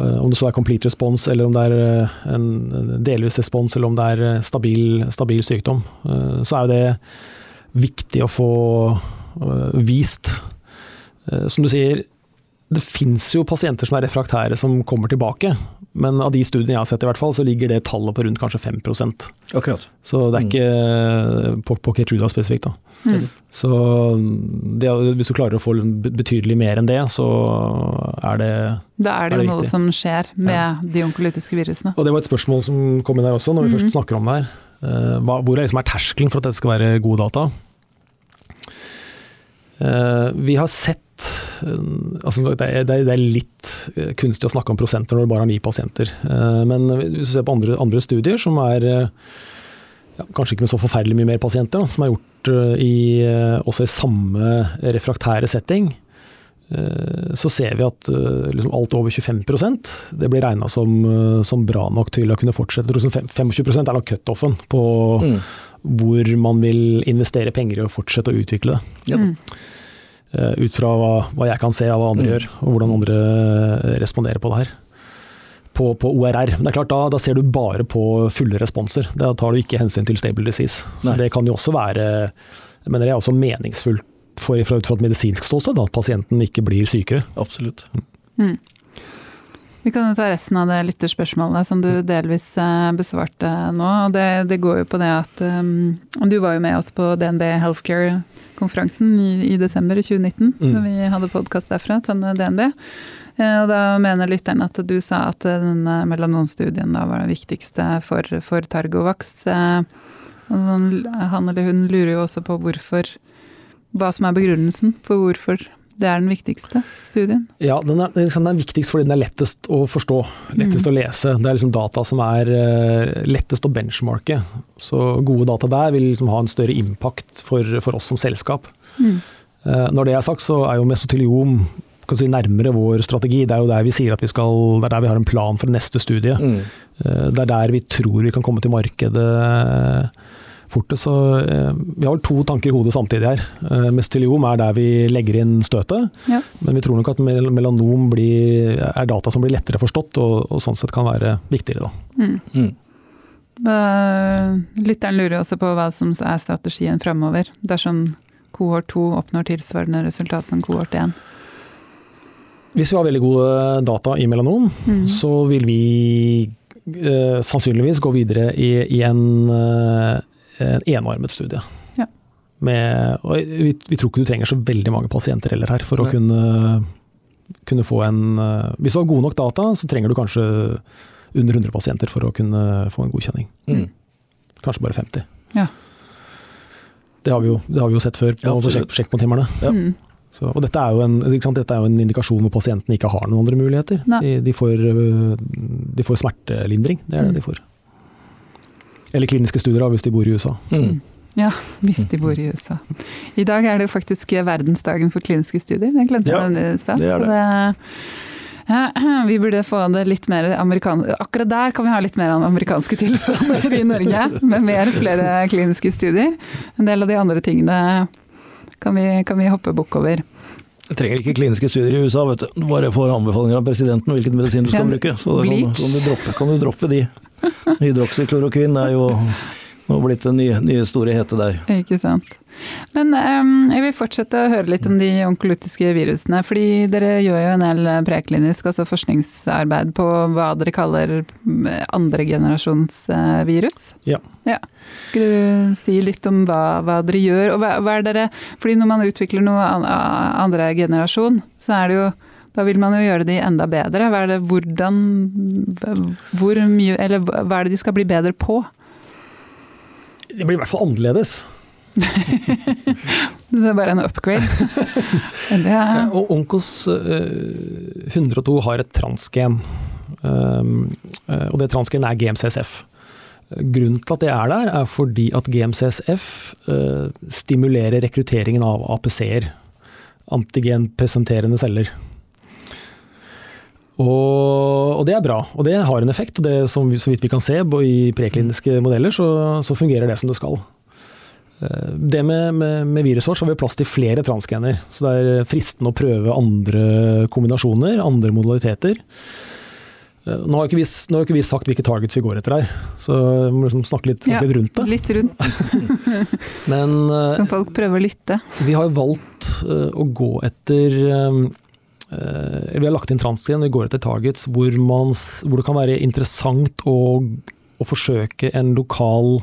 Eh, om det så er complete response, eller om det er en delvis respons, eller om det er stabil, stabil sykdom, så er jo det viktig å få vist. Som du sier, det fins jo pasienter som er refraktære som kommer tilbake, men av de studiene jeg har sett, i hvert fall, så ligger det tallet på rundt kanskje 5% Akkurat. Så det er ikke mm. på, på Ketruda spesifikt. da. Mm. Så det, hvis du klarer å få betydelig mer enn det, så er det Da er det, er det jo noe som skjer med ja. de onkolytiske virusene. Og Det var et spørsmål som kom inn her også, når vi mm. først snakker om det her. Uh, hvor er, liksom er terskelen for at dette skal være gode data? Uh, vi har sett altså det, er, det, er, litt eh, kunstig å snakke om prosenter når du bare har ni pasienter. Eh, men hvis du ser på andre, andre studier som er eh, ja, kanskje ikke med så forferdelig mye mer pasienter, da, som er gjort i, også i samme refraktære setting, så ser vi at liksom alt over 25% det blir regna som, som, bra nok til å kunne fortsette. 25% er nok cutoffen på mm. hvor man vil investere penger i å fortsette å utvikle det. Ja. Mm. Eh, ut fra hva, hva, jeg kan se av hva andre mm. gjør, og hvordan andre eh, responderer på det her. På, på ORR. Men det er klart, da, da, ser du bare på fulle responser. Da tar du ikke hensyn til stable disease. Så det kan jo også være men det er også meningsfullt for, fra, ut fra et medisinsk ståsted, at pasienten ikke blir sykere. Absolutt. Mm. Vi kan jo ta resten av det lytterspørsmålet som du delvis eh, besvarte nå. og Det, det går jo på det at um, Du var jo med oss på DNB Healthcare-konferansen i, i, desember 2019, mm. da vi hadde podkast derfra, til DNB. Eh, og da mener lytteren at du sa at denne melanonstudien da var det viktigste for, for Targovax. Han eller hun lurer jo også på hvorfor Hva som er begrunnelsen for hvorfor det er den viktigste studien? Ja, den er, liksom, den er, viktigst fordi den er lettest å forstå, lettest mm. å lese. Det er liksom data som er uh, lettest å benchmarke. Så gode data der vil liksom ha en større impact for, for oss som selskap. Mm. Uh, når det er sagt, så er jo mesoteliom si, nærmere vår strategi. Det er jo der vi sier at vi skal, det er der vi har en plan for neste studie. Mm. Uh, det er der vi tror vi kan komme til markedet fortest. Så eh, vi har to tanker i hodet samtidig her. Eh, Mesteliom er der vi legger inn støtet, ja. men vi tror nok at melanom blir, er data som blir lettere forstått, og, og sånn sett kan være viktigere. Da. Mm. Mm. Lytteren lurer også på hva som er strategien framover, dersom kohort 2 oppnår tilsvarende resultat som kohort 1. Hvis vi har veldig gode data i melanom, mm. så vil vi eh, sannsynligvis gå videre i, i en, uh, en enarmet studie. Ja. Med, vi, vi, tror ikke du trenger så veldig mange pasienter heller her for Nei. å kunne, kunne få en uh, Hvis du har gode nok data, så trenger du kanskje under 100 pasienter for å kunne få en godkjenning. Mm. Kanskje bare 50. Ja. Det, har jo, det, har vi jo, sett før på ja, sjekkpunkttimerne. Ja. Mm. Så, og dette er, en, dette er, jo en, indikasjon hvor pasientene ikke har noen andre muligheter. De, de, får, øh, de, får, smertelindring, det er det mm. de får. Eller kliniske studier hvis de bor i USA. Mm. Ja, hvis de bor i USA. I dag er det faktisk verdensdagen for kliniske studier. Jeg glemte ja, det i stad. Ja, vi burde få det litt mer amerikansk Akkurat der kan vi ha litt mer amerikanske tilstander i Norge. Med mer flere kliniske studier. En del av de andre tingene kan vi, kan vi hoppe bukk over. Jeg trenger ikke kliniske studier i USA, vet du. Du bare får anbefalinger av presidenten hvilken medisin du skal bruke. Så kan, kan, du droppe, kan, du droppe, de. Hydroksyklorokvin er jo nå blitt det nye, nye store hete der. Ikke sant. Men um, jeg vil fortsette å høre litt om de onkolytiske virusene. fordi dere gjør jo en del preklinisk, altså forskningsarbeid på hva dere kaller andregenerasjonsvirus. Ja. ja. Skal du si litt om hva, hva dere gjør? og hva, hva, er dere, fordi når man utvikler noe andre generasjon, så er det jo da vil man jo gjøre de enda bedre. Hva er det, hvordan, hvor mye, eller hva er det de skal bli bedre på? Det blir i hvert fall annerledes. det er bare en upgrade. er... Og Onkos 102 eh, har et transgen, um, eh, og det transgen er GMCSF. Grunnen til at det er der, er fordi at GMCSF uh, stimulerer rekrutteringen av APC-er, antigenpresenterende celler. Og, og, det er bra, og det har en effekt. og det som, Så vidt vi kan se i prekliniske modeller, så, så fungerer det som det skal. Eh, det med, med, med viruset vårt så har vi plass til flere transgener, så det er fristende å prøve andre kombinasjoner, andre modaliteter. Eh, nå har, ikke vi, nå har ikke vi sagt hvilke targets vi går etter her, så vi må liksom snakke litt, snakke ja, litt rundt det. Litt rundt. Men eh, Kan folk prøve å lytte? Vi har valgt å gå etter Eh, vi har lagt inn transgen, vi går etter targets hvor, man, hvor det kan være interessant å, å forsøke en lokal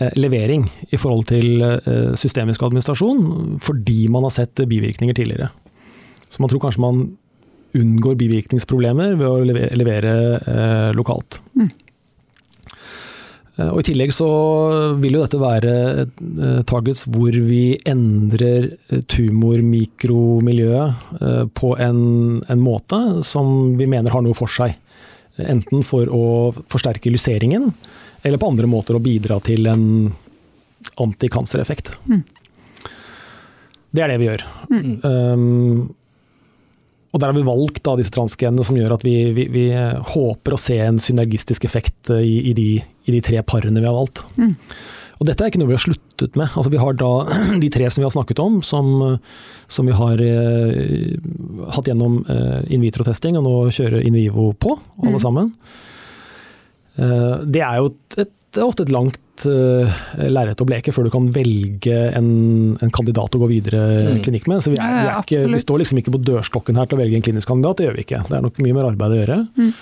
eh, levering i forhold til eh, systemisk administrasjon, fordi man har sett bivirkninger tidligere. Så man tror kanskje man unngår bivirkningsproblemer ved å levere lokalt. Mm. Eh, og I tillegg så vil jo dette være eh, targets hvor vi endrer eh, tumormikromiljøet på en, en, måte som vi mener har noe for seg. Enten for å forsterke lyseringen, eller på andre måter å bidra til en antikancereffekt. Mm. Det er det vi gjør. Mm. Um, og Der har vi valgt da, disse transgenene som gjør at vi, vi, vi, håper å se en synergistisk effekt eh, i, i, de, i de, tre parene vi har valgt. Mm. Og Dette er ikke noe vi har sluttet med. Altså, vi har da de tre som vi har snakket om, som, som vi har eh, hatt gjennom eh, in vitro-testing, og nå kjører in vivo på, alle mm. sammen. Eh, det er jo et, et, ofte et langt uh, lerret å bleke før du kan velge en, en kandidat å gå videre mm. klinikk med. Så vi, er, vi, er ikke, vi, står liksom ikke på dørstokken her til å velge en klinisk kandidat, det gjør vi ikke. Det er nok mye mer arbeid å gjøre. Mm.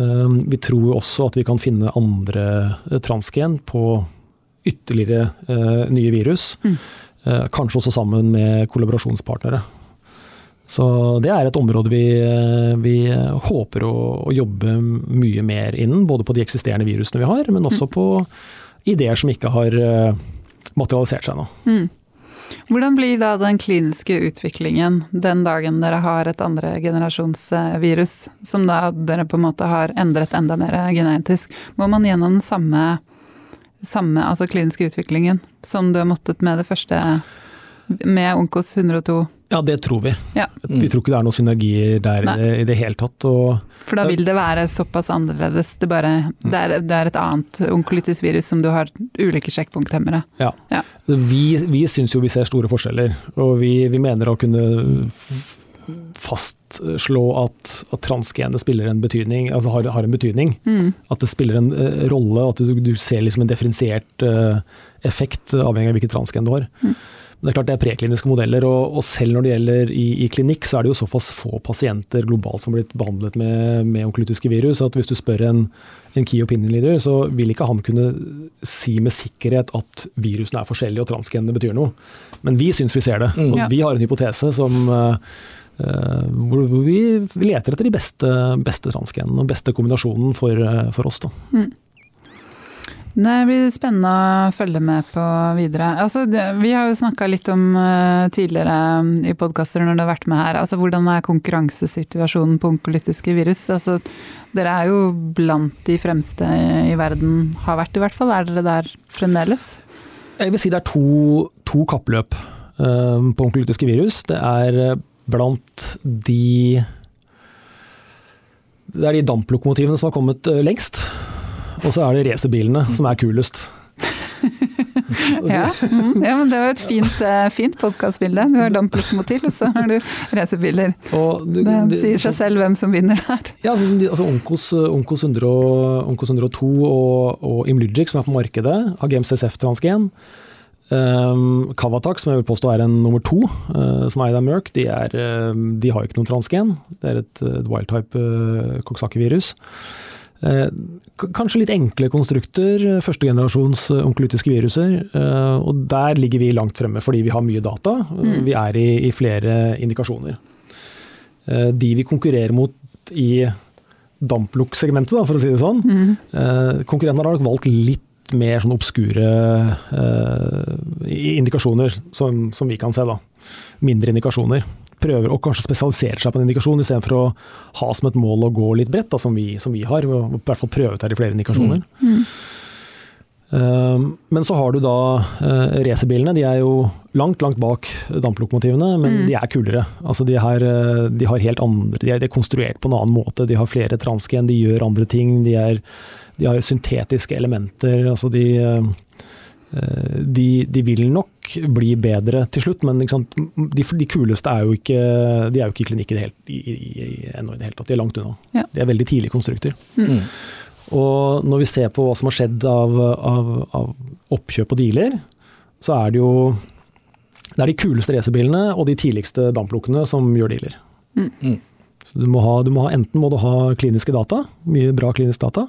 Um, vi tror også at vi kan finne andre uh, transgen på ytterligere uh, nye virus. Mm. Uh, kanskje også sammen med kollaborasjonspartnere. Så det er et område vi, vi håper å, å, jobbe mye mer innen, både på de eksisterende virusene vi har, men også mm. på ideer som ikke har eh, materialisert seg ennå. Mm. Hvordan blir da den kliniske utviklingen den dagen dere har et andre generasjonsvirus, som da dere på en måte har endret enda mer genetisk? Må man gjennom den samme, samme altså kliniske utviklingen som du har måttet med det første, med Onkos 102? Ja, det tror vi. Ja. Vi tror ikke det er noen synergier der Nei. i det hele tatt. For da vil det være såpass annerledes. Det, bare, det, er, det er, et annet onkolytisk virus som du har ulike sjekkpunkthemmere. Ja. ja. Vi, vi syns jo vi ser store forskjeller, og vi, vi mener å kunne fastslå at, at transgenet spiller en betydning, altså har, har en betydning. Mm. At det spiller en uh, rolle, at du, du ser liksom en differensiert uh, effekt avhengig av hvilket transgen du har. Mm. Det er klart det er prekliniske modeller, og, og, selv når det gjelder i, i, klinikk, så er det jo såpass få pasienter globalt som har blitt behandlet med, med onkolytiske virus, at hvis du spør en, en key opinion leader, så vil ikke han kunne si med sikkerhet at virusene er forskjellige og transgenene betyr noe. Men vi syns vi ser det. Mm. Og vi har en hypotese som uh, hvor, vi leter etter de beste, beste transgenene og beste kombinasjonen for, for oss. Da. Mm. Det blir spennende å følge med på videre. Altså, vi har jo snakka litt om uh, tidligere um, i podkaster når du har vært med her, altså hvordan er konkurransesituasjonen på onkolytiske virus? Altså, dere er jo blant de fremste i, verden, har vært i hvert fall. Er dere der fremdeles? Jeg vil si det er to, to kappløp uh, på onkolytiske virus. Det er uh, blant de Det er de damplokomotivene som har kommet uh, lengst. Og så er det racerbilene som er kulest. ja, mm, ja, men det var et fint, uh, fint podkastbilde. Du har damplokomotiv, og så har du racerbiler. Det, sier seg selv hvem som vinner der. Ja, altså, altså Onkos, Onkos, 100, Onkos 102 og, og Imlygic, som er på markedet, har GMCSF-transgen. Um, ehm, Kavatak, som jeg vil påstå er en nummer to, uh, som er av Merck, de, er, uh, de, har ikke noen transgen. Det er et, et wild-type uh, Coxsackie-virus. Eh, kanskje litt enkle konstrukter, førstegenerasjons eh, onkolytiske viruser. Eh, og der ligger vi langt fremme fordi vi har mye data. Mm. Vi er i, i, flere indikasjoner. De vi konkurrerer mot i damplukksegmentet, for å si det sånn. Mm. Konkurrentene har nok valgt litt mer sånn obskure indikasjoner, som, som, vi kan se. da. Mindre indikasjoner prøver å kanskje spesialisere seg på en indikasjon, istedenfor å ha som et mål å gå litt bredt, da, som, vi, som, vi, har. Og i hvert fall prøve ut her i flere indikasjoner. Mm. Mm. Uh, men så har du da uh, racerbilene. De er jo langt, langt bak damplokomotivene, men mm. de er kulere. Altså de, har, uh, de, har, helt andre, de er, de er, konstruert på en annen måte. De har flere transgen, de gjør andre ting. De, er, de har syntetiske elementer. Altså de Eh, de, de, vil nok bli bedre til slutt, men de, de, kuleste er jo ikke, de er jo ikke i klinikk ennå i det hele tatt. De er langt unna. Ja. De er veldig tidlige konstrukter. Mm. Og når vi ser på hva som har skjedd av, av, av oppkjøp og dealer, så er det jo det er de kuleste racerbilene og de tidligste damplukkene som gjør dealer. Mm. mm. Så du må, ha, du må ha, enten må du ha kliniske data, mye bra klinisk data,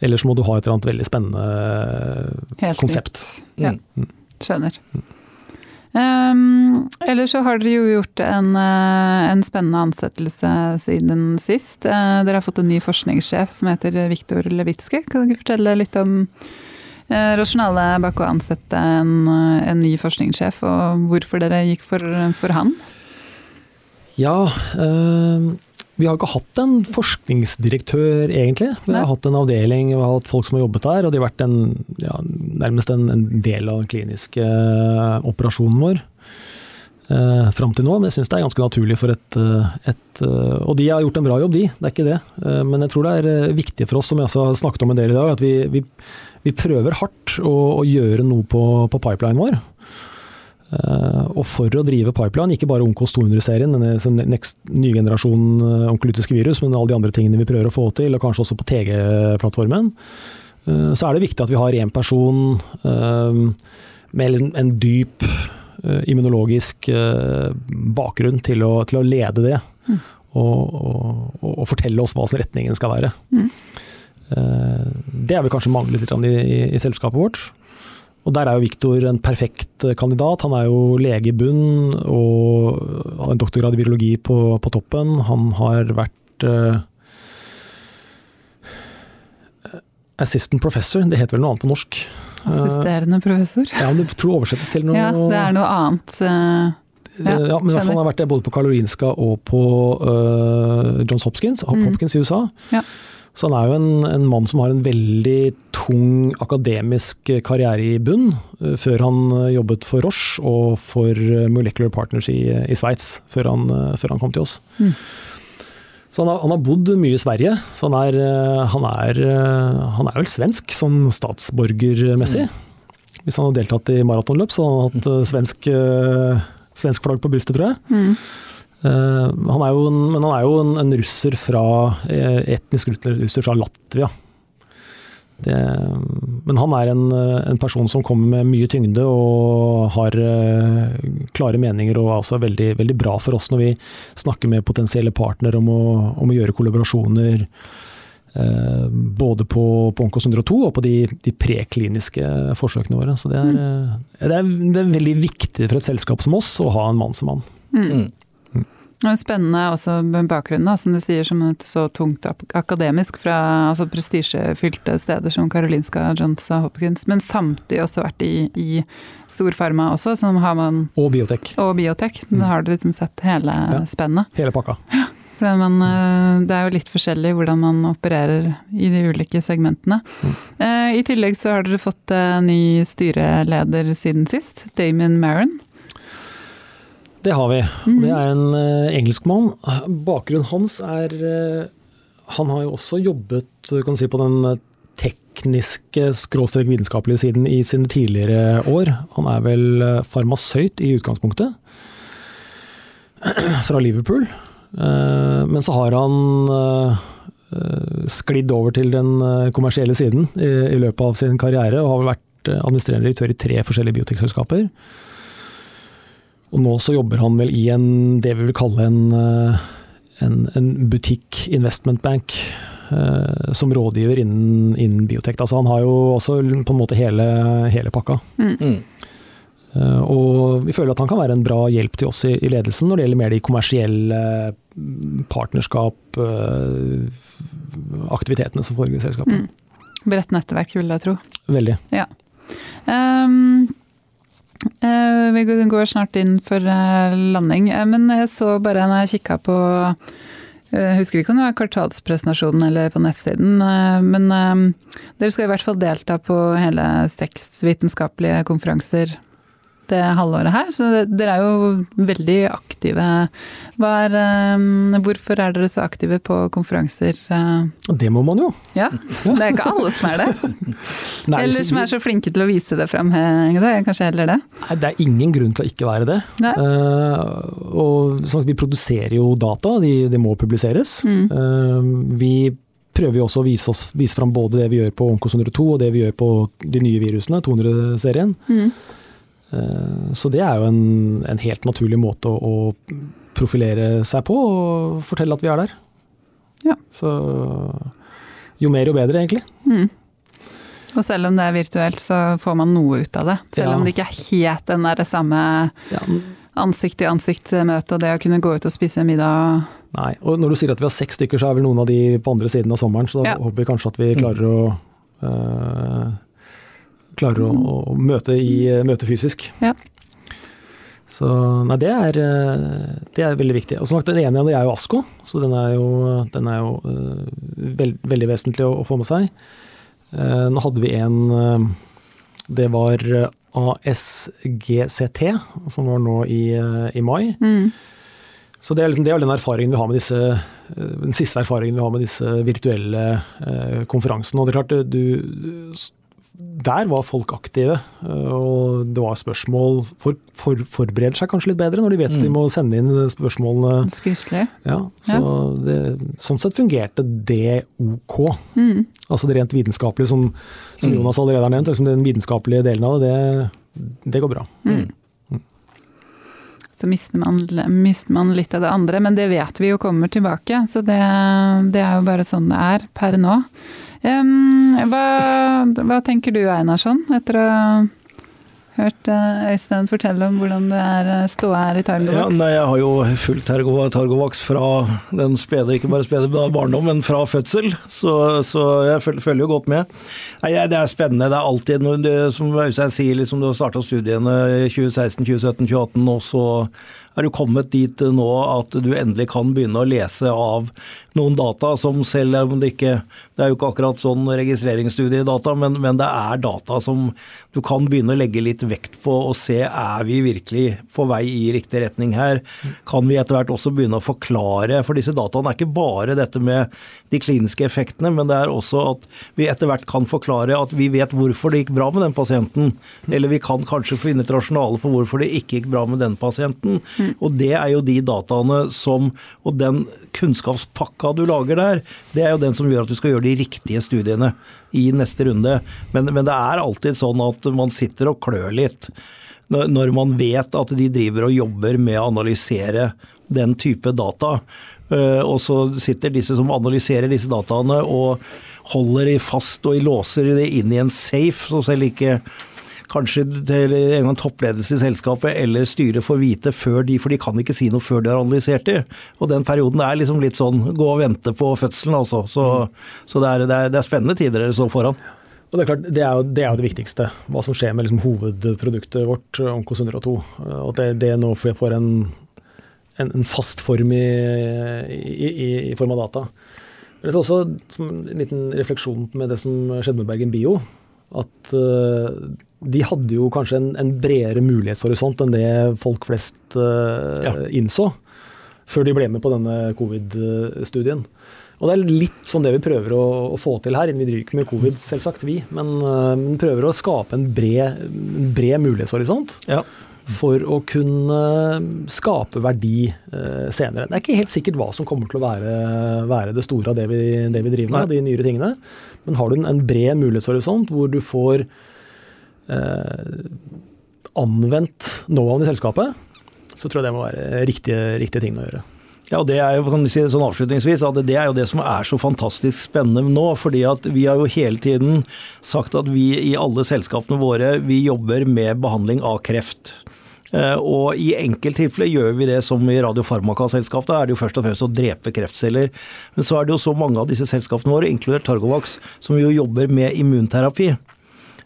eller så må du ha et eller annet veldig spennende Helt konsept. Ja, mm. skjønner. Um, eller så har dere jo gjort en, eh, en, spennende ansettelse siden sist. Uh, dere har fått en ny forskningssjef som heter Viktor Levitske. Kan dere fortelle litt om uh, rasjonalet bak å ansette en, en, ny forskningssjef, og hvorfor dere gikk for, for han? Ja, uh, vi har ikke hatt en forskningsdirektør, egentlig. Vi har Nei. hatt en avdeling, vi har hatt folk som har jobbet der, og de har vært en, ja, nærmest en, en, del av den kliniske uh, operasjonen vår. Uh, fram til nå, men jeg syns det er ganske naturlig for et, uh, et uh, Og de har gjort en bra jobb, de, det er ikke det. men jeg tror det er viktig for oss, som jeg også har snakket om en del i dag, at vi, vi, vi prøver hardt å, å, gjøre noe på, på pipelinen vår. Eh, og for å drive pipeline, ikke bare Onkos 200-serien, denne nye generasjonen eh, onkolytiske virus, men alle de andre tingene vi prøver å få til, og kanskje også på TG-plattformen, eh, så er det viktig at vi har én person med en dyp immunologisk bakgrunn til å, til å lede det. Mm. Og, og, og, fortelle oss hva som retningen skal være. Mm. Det har vi kanskje manglet litt i, i, i selskapet vårt. Og Der er jo Viktor en perfekt eh, kandidat. Han er jo lege i bunn og har en doktorgrad i virologi på, på toppen. Han har vært uh, assistant professor, det heter vel noe annet på norsk? Assisterende professor? Uh, ja, men det tror oversettes til noe Ja, det er noe annet. Uh, ja, ja, men fall han har vært det både på Karolinska og på Johns Hopkins, mm. Hopkins i USA. Ja. Så han er jo en, en, mann som har en veldig tung akademisk karriere i bunn, eh, før han eh, jobbet for Roche og for eh, Molecular Partners i, i Sveits, før, før, han kom til oss. Mm. Så han har, han har, bodd mye i Sverige, så han er, han er, han er vel svensk sånn statsborgermessig. Mm. Hvis han har deltatt i maratonløp, så har han hatt svensk, svensk flagg på brystet, tror jeg. Mm. Uh, han er jo en, men han er jo en, en russer fra eh, etnisk russer fra Latvia. Det, men han er en, en, person som kommer med mye tyngde og har klare meninger og er altså veldig, veldig bra for oss når vi snakker med potensielle partnere om, om, å gjøre kollaborasjoner. Både på, på Onkos 102 og på de, de prekliniske forsøkene våre. Så det er, mm. det, er, det er, veldig viktig for et selskap som oss å ha en mann som han. Mm. Det er spennende også med bakgrunnen, som du sier, som et så tungt akademisk fra altså prestisjefylte steder som Karolinska, Johns Hopkins, men samtidig også vært i, i storfarma også, som har man Og biotek. Og biotek. Da mm. har du liksom sett hele ja, spennet. Hele pakka. Ja. Man, eh, det er jo litt forskjellig hvordan man opererer i de ulike segmentene. Mm. Eh, I tillegg så har dere fått ny styreleder siden sist, Damien Maron. Det har vi. Mm. Det er en uh, engelskmann. Bakgrunnen hans er uh, Han har jo også jobbet kan si, på den tekniske, skråstrek vitenskapelige siden i sine tidligere år. Han er vel uh, farmasøyt i utgangspunktet, fra Liverpool. Men så har han sklidd over til den kommersielle siden i, i løpet av sin karriere, og har vel vært administrerende direktør i tre forskjellige biotekselskaper. Og nå så jobber han vel i en, det vi vil kalle en, eh, en, en butikk investment bank. Uh, som rådgiver innen, innen biotek. Altså han har jo også på en måte hele, hele pakka. Mm. Uh, og vi føler at han kan være en bra hjelp til oss i, i ledelsen når det gjelder mer de kommersielle partnerskap, uh, aktivitetene som foregår i selskapet. Mm. Bredt nettverk, vil jeg tro. Veldig. Ja. Um, vi går snart inn for uh, landing, uh, men jeg så bare når jeg kikka på jeg husker ikke om det var kvartalspresentasjonen eller på nettsiden, men dere skal i hvert fall delta på hele seks vitenskapelige konferanser det halvåret her. Så dere er jo veldig aktive. Er, um, hvorfor er dere så aktive på konferanser? Uh? Det må man jo. Ja, Det er ikke alle som er det. Nei, Eller som er så flinke til å vise det fram. Kanskje heller det? Nei, Det er ingen grunn til å ikke være det. Uh, og sånn Vi produserer jo data, de, de må publiseres. Mm. Uh, vi prøver jo også å vise, oss, vise fram både det vi gjør på Onkos 102 og det vi gjør på de nye virusene, 200-serien. Mm. Eh, så det er jo en, en helt naturlig måte å, å, profilere seg på, og fortelle at vi er der. Ja. Så jo mer jo bedre, egentlig. Mm. Og selv om det er virtuelt, så får man noe ut av det. Selv ja. om det ikke er helt den der samme ja. ansikt-til-ansikt-møte og det å kunne gå ut og spise middag. Nei, og når du sier at vi har seks stykker, så er vel noen av de på andre siden av sommeren, så da håper vi kanskje at vi klarer å øh, klarer å, å møte, i, møte, fysisk. Ja. Så nei, det er, det er veldig viktig. Og som sagt, Den ene er jo ASKO, så den er jo, den er jo uh, veld, veldig vesentlig å, å, få med seg. Nå hadde vi en Det var ASGCT, som var nå i, i mai. Mm. Så det er, liksom, det er den erfaringen vi har med disse, den siste erfaringen vi har med disse virtuelle konferansene. Og det er klart, du, der var folk aktive, eh, og det var spørsmål for, for, Forbereder seg kanskje litt bedre når de vet mm. de må sende inn spørsmålene skriftlig. Ja, så ja. Det, sånn sett fungerte det ok. Mm. Altså det rent vitenskapelige, som, som mm. Jonas allerede har nevnt, liksom den vitenskapelige delen av det, det, det går bra. Mm. mm. Så mister man, mister man, litt av det andre, men det vet vi jo kommer tilbake. Så det, det er jo bare sånn det er per nå. Um, hva, hva, tenker du Einarsson, etter å ha hørt eh, Øystein fortelle om hvordan det er eh, ståa her i Targovax? Ja, nei, jeg har jo fulgt Targovax fra den spede, ikke bare spede barndom, men fra fødsel. Så, så jeg følger, jo godt med. Nei, det er spennende. Det er alltid, det, som Øystein sier, liksom, du har starta studiene i 2016, 2017, 2018, og så er du kommet dit nå at du endelig kan begynne å lese av noen data som selv om det ikke Det er jo ikke akkurat sånn registreringsstudiedata, men, men det er data som du kan begynne å legge litt vekt på og se er vi virkelig på vei i riktig retning her. Kan vi etter hvert også begynne å forklare, for disse dataene er ikke bare dette med de kliniske effektene, men det er også at vi etter hvert kan forklare at vi vet hvorfor det gikk bra med den pasienten. Eller vi kan kanskje finne et rasjonale for hvorfor det ikke gikk bra med den pasienten. Mm. Og det er jo de dataene som Og den kunnskapspakka du lager der, det er jo den som gjør at du skal gjøre de riktige studiene i neste runde. Men, men det er alltid sånn at man sitter og klør litt når man vet at de driver og jobber med å analysere den type data. Eh, og så sitter disse som analyserer disse dataene og holder i fast og låser det inn i en safe, så selv ikke kanskje til en gang toppledelse i selskapet eller styret får vite før de, for de kan ikke si noe før de har analysert det. Og den perioden er liksom litt sånn gå og vente på fødselen, altså. Så, mm. så det, er, det, er, det, er, spennende tider dere står foran. Og Det er klart, det er jo det, er jo det viktigste. Hva som skjer med liksom hovedproduktet vårt, Onkos 102. Og det, det nå får en, en, en, fast form i, i, i, form av data. Men det er også en liten refleksjon med det som skjedde med Bergen Bio. At uh, de hadde jo kanskje en, en, bredere mulighetshorisont enn det folk flest uh, ja. innså, før de ble med på denne covid-studien. Og det er litt sånn det vi prøver å, å få til her. Vi driver ikke med covid, selvsagt, vi. Men uh, prøver å skape en bred, en bred mulighetshorisont. Ja. For å kunne skape verdi uh, senere. Det er ikke helt sikkert hva som kommer til å være, være det store av det vi, det vi driver med, Nei. de nyere tingene. Men har du en, bred mulighetshorisont hvor du får eh, anvendt know-how i selskapet, så tror jeg det må være riktige, riktige ting å gjøre. Ja, det er jo, kan du si sånn avslutningsvis, at det er jo det som er så fantastisk spennende nå. fordi at Vi har jo hele tiden sagt at vi i alle selskapene våre vi jobber med behandling av kreft. Eh, og I enkelttilfeller gjør vi det som i Radiofarmaka-selskap. Da er det jo først og fremst å drepe kreftceller. Men så er det jo så mange av disse selskapene våre, inkludert Targovax, som jo jobber med immunterapi.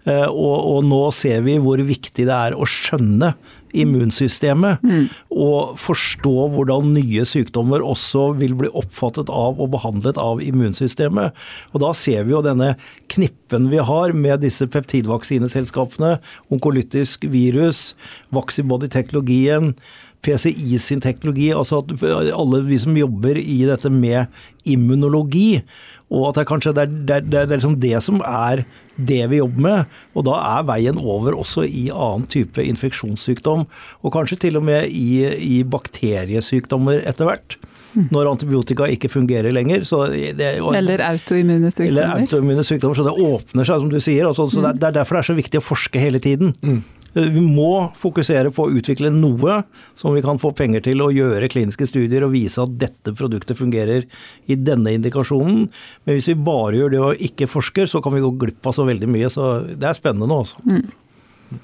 Eh, og, og, nå ser vi hvor viktig det er å skjønne immunsystemet. Mm. Og forstå hvordan nye sykdommer også vil bli oppfattet av og behandlet av immunsystemet. Og da ser vi jo denne knippen vi har med disse peptidvaksineselskapene, onkolytisk virus, Vaxibody-teknologien. PCI sin teknologi, altså at alle vi som jobber i dette med immunologi, og at det kanskje det er, det, er, det er liksom det som er det vi jobber med. Og da er veien over også i annen type infeksjonssykdom, og kanskje til og med i, i bakteriesykdommer etter hvert. Når antibiotika ikke fungerer lenger. Det, og, eller autoimmune sykdommer. Eller autoimmune sykdommer, Så det åpner seg, som du sier. Altså, så det, det, er derfor det er så viktig å forske hele tiden. Mm. Vi må fokusere på å utvikle noe som vi kan få penger til å gjøre kliniske studier og vise at dette produktet fungerer i denne indikasjonen. Men hvis vi bare gjør det og ikke forsker, så kan vi gå glipp av så veldig mye. Så det er spennende nå, altså. Mm.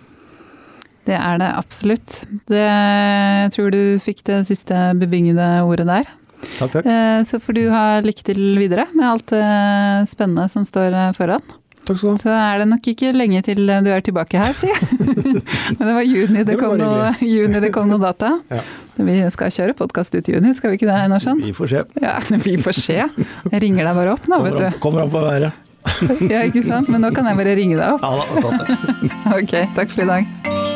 Det er det absolutt. Det, jeg tror du fikk det siste bevingede ordet der. Takk, takk. Eh, så får du ha lykke til videre med alt det spennende som står foran. Takk skal du ha. Så er det nok ikke lenge til du er tilbake her, sier jeg. Men det var juni det, det kom, noe, juni det kom noe data. Ja. Vi skal kjøre podkast ut i juni, skal vi ikke det, Einarsson? Vi får se. Ja, vi får se. Jeg ringer deg bare opp nå, vet du. Kommer an på været. ja, ikke sant. Men nå kan jeg bare ringe deg opp. Ja da, sant det. ok, takk for i dag.